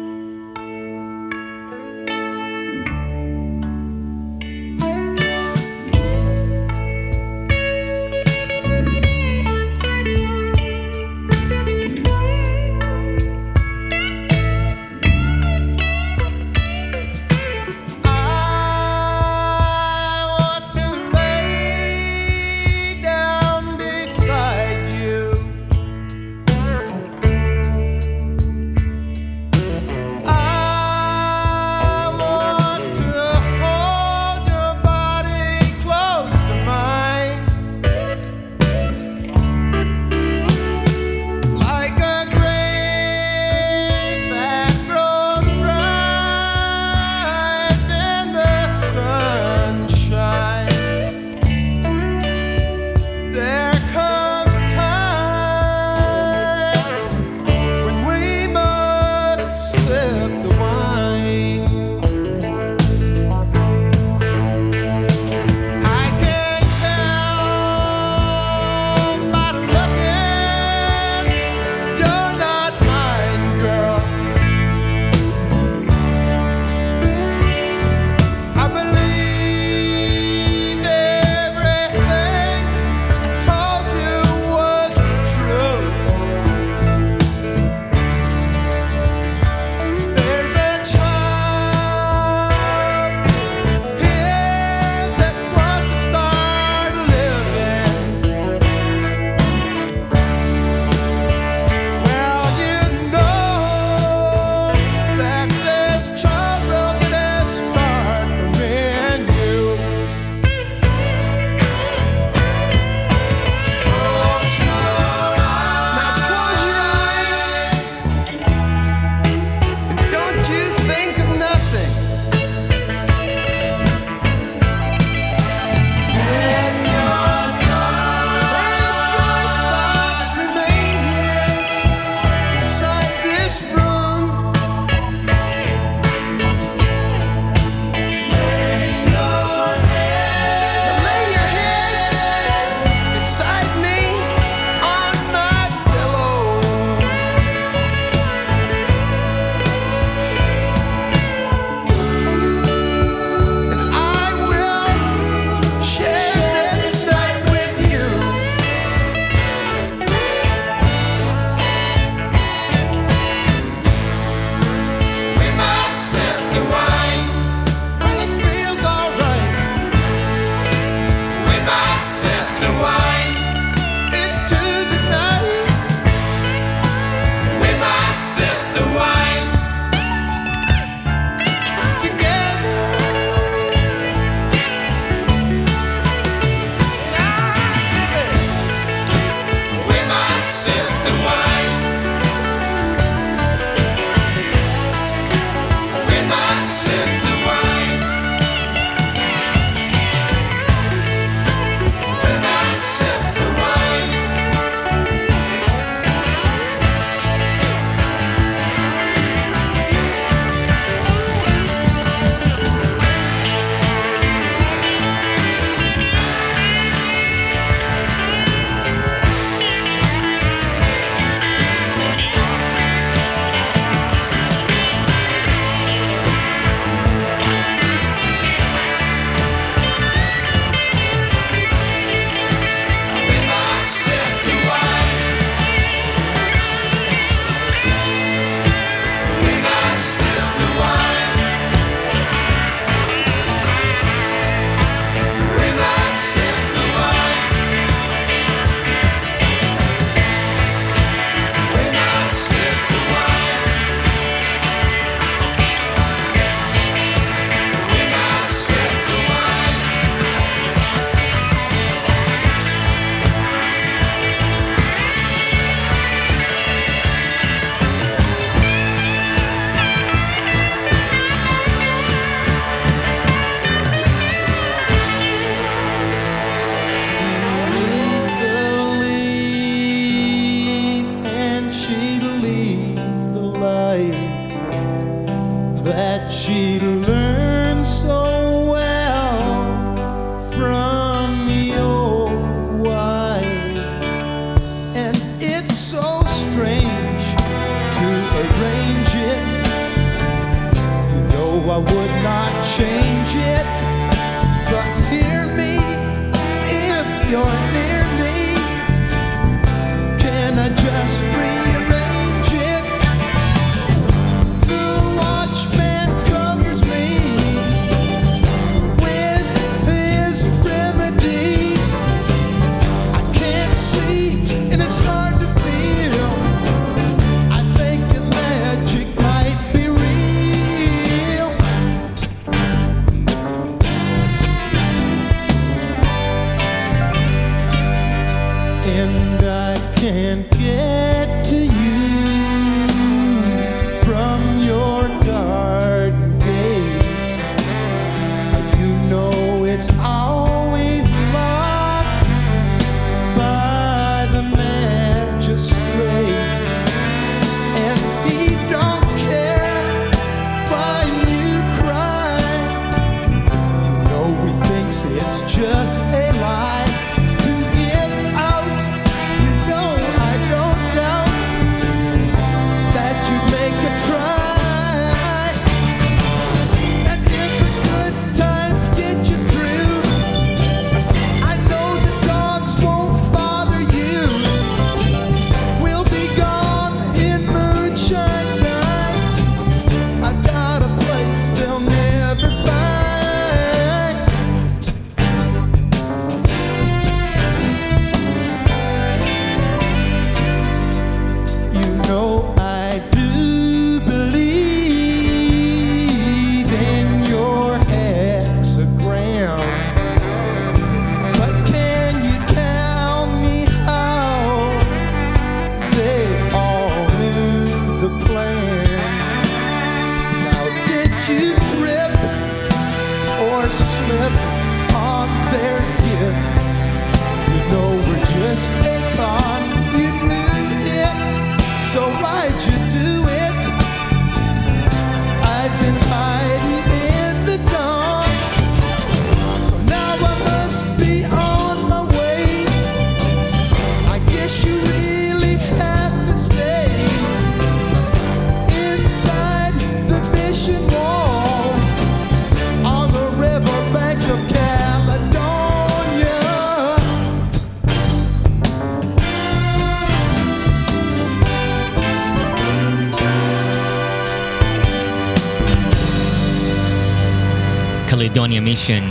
Speaker 3: דוניה מישן.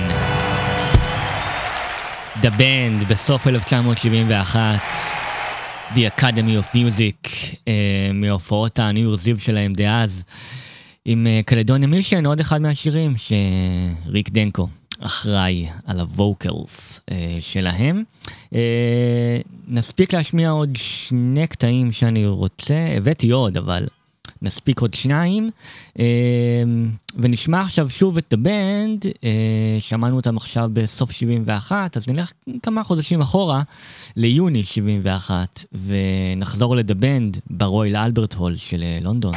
Speaker 3: The Band בסוף 1971, The Academy of Music, uh, מהופעות הניו זיו שלהם דאז, עם uh, מישן, עוד אחד מהשירים שריק דנקו אחראי על הווקלס uh, אה, שלהם. Uh, נספיק להשמיע עוד שני קטעים שאני רוצה, הבאתי עוד, אבל נספיק עוד שניים. אמ, ונשמע עכשיו שוב את The Band, אה, שמענו אותם עכשיו בסוף 71, אז נלך כמה חודשים אחורה ליוני 71, ונחזור ל The Band ברויל אלברט הול של אה, לונדון.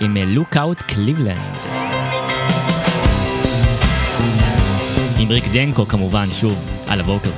Speaker 3: עם אה, Look Out Cleveland. עם ריק דנקו כמובן, שוב, על
Speaker 9: ה vocal.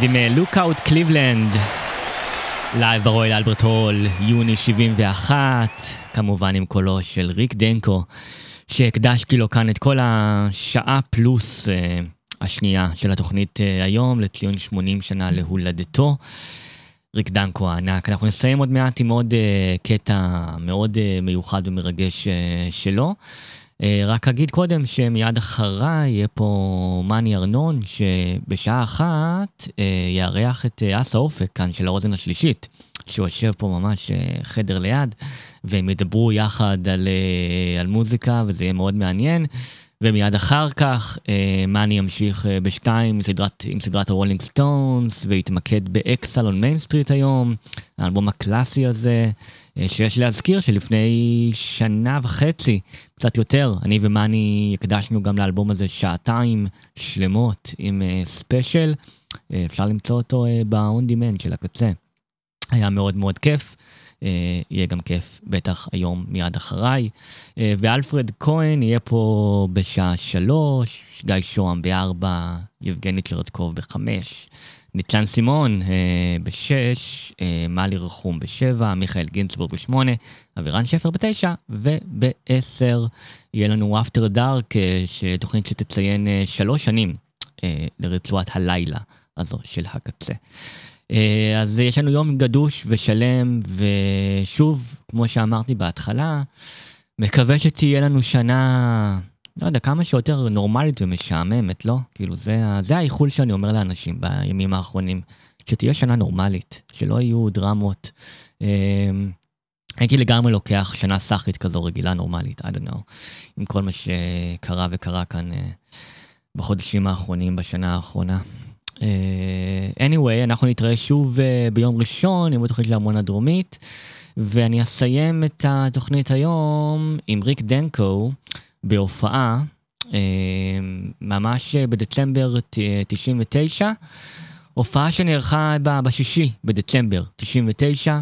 Speaker 9: Band עם Look Out
Speaker 3: Cleveland, live ברויאל אלברט הול, יוני 71, כמובן עם קולו של ריק דנקו, שהקדשתי לו כאן את כל השעה פלוס אה, השנייה של התוכנית אה, היום, לציון 80 שנה להולדתו. ריק דנקו הענק. אנחנו נסיים עוד מעט עם עוד אה, קטע מאוד אה, מיוחד ומרגש אה, שלו. אה, רק אגיד קודם שמיד אחריי יהיה פה מאני ארנון, שבשעה אחת אה, יארח את אה, אסה אופק כאן של האוזן השלישית, שהוא יושב פה ממש חדר ליד, והם ידברו יחד על, על מוזיקה, וזה יהיה מאוד מעניין. ומיד אחר כך אה, מאני ימשיך אה, בשתיים סדרת, עם סדרת הרולינג סטונס ויתמקד ב Exile on Main Street היום, האלבום הקלאסי הזה, אה, שיש להזכיר שלפני שנה וחצי, קצת יותר, אני ומאני הקדשנו גם לאלבום הזה שעתיים שלמות עם אה, ספיישל, אה, אפשר למצוא אותו אה, ב-on demand של הקצה. היה מאוד מאוד כיף. אה, יהיה גם כיף, בטח היום מיד אחריי. אה, ואלפרד כהן יהיה פה בשעה שלוש, גיא שוהם בארבע, יבגני צ'רדקוב בחמש, ניצן סימון אה, בשש, אה, מלי רחום בשבע, מיכאל גינצבורג בשמונה, אבירן שפר בתשע, ובעשר יהיה לנו אפטר דארק, תוכנית שתציין אה, שלוש שנים אה, לרצועת הלילה הזו של הקצה. אה, אז יש לנו יום גדוש ושלם, ושוב, כמו שאמרתי בהתחלה, מקווה שתהיה לנו שנה, לא יודע, כמה שיותר נורמלית ומשעממת, לא? כאילו, זה, זה האיחול שאני אומר לאנשים בימים האחרונים, שתהיה שנה נורמלית, שלא יהיו דרמות. אה, הייתי לגמרי לוקח שנה סאחית כזו רגילה נורמלית, I don't know, עם כל מה שקרה וקרה כאן אה, בחודשים האחרונים, בשנה האחרונה. אה, anyway, אנחנו נתראה שוב uh, ביום ראשון עם התוכנית של הארמון הדרומית, ואני אסיים את התוכנית היום עם ריק דנקו בהופעה, uh, ממש בדצמבר ת- 99, הופעה שנערכה ב- בשישי בדצמבר 99,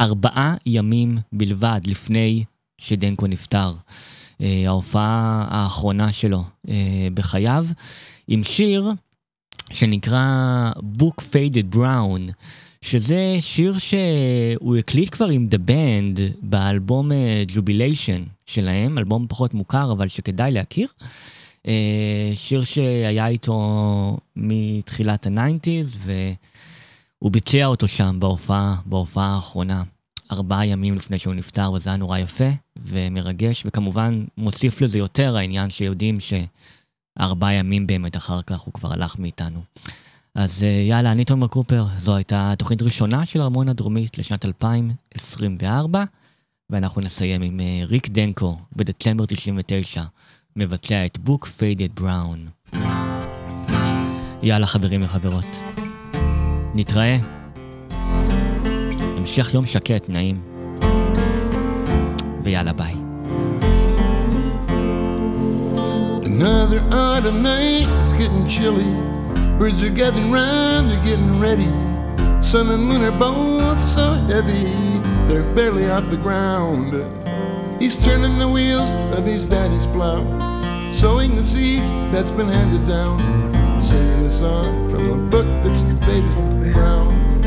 Speaker 3: ארבעה ימים בלבד לפני שדנקו נפטר. Uh, ההופעה האחרונה שלו uh, בחייו, עם שיר שנקרא Book Faded Brown, שזה שיר שהוא הקליט כבר עם The Band באלבום אה, Jubilation שלהם, אלבום פחות מוכר אבל שכדאי להכיר. אה, שיר שהיה איתו מתחילת ה nineties והוא ביצע אותו שם בהופעה, בהופעה האחרונה. ארבעה ימים לפני שהוא נפטר, וזה היה נורא יפה ומרגש, וכמובן מוסיף לזה יותר העניין שיודעים ש... ארבעה ימים באמת אחר כך הוא כבר הלך מאיתנו. אז אה, יאללה, אני תומר קופר, זו הייתה תוכנית ראשונה של ארמון הדרומית לשנת 2024, ואנחנו נסיים עם אה, ריק דנקו בדצמבר 99, מבצע את בוק פיידד בראון. יאללה חברים וחברות, נתראה. המשך יום שקט, נעים. ויאללה ביי.
Speaker 9: Another autumn night, it's getting chilly. Birds are gathering round, they're getting ready. Sun and moon are both so heavy, they're barely off the ground. He's turning the wheels of his daddy's plow, sowing the seeds that's been handed down, singing a song from a book that's faded brown.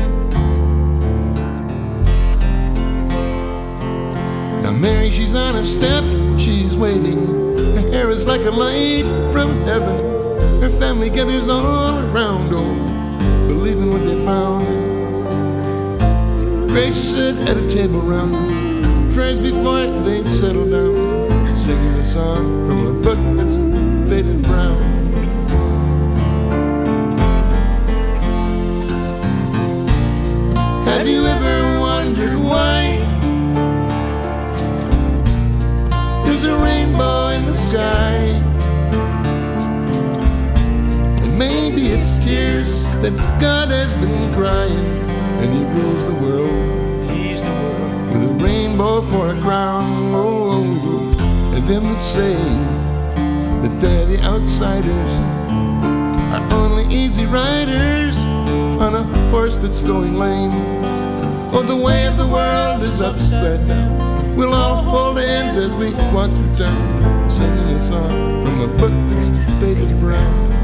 Speaker 9: Now Mary, she's on a step, she's waiting. Is like a light from heaven. Her family gathers all around, oh, believing what they found. Grace sit at a table round, prayers before they settle down, singing a song from a book that's faded brown. Have you ever wondered why? There's a rainbow sky. And maybe it's tears that God has been crying. And He rules the world. He's the world. With a rainbow for a crown. Oh, and them that say that they're the outsiders are only easy riders on a horse that's going lame. Oh, the way of the world is upside down. We'll all hold hands as we walk through town, singing a song from a book that's faded brown.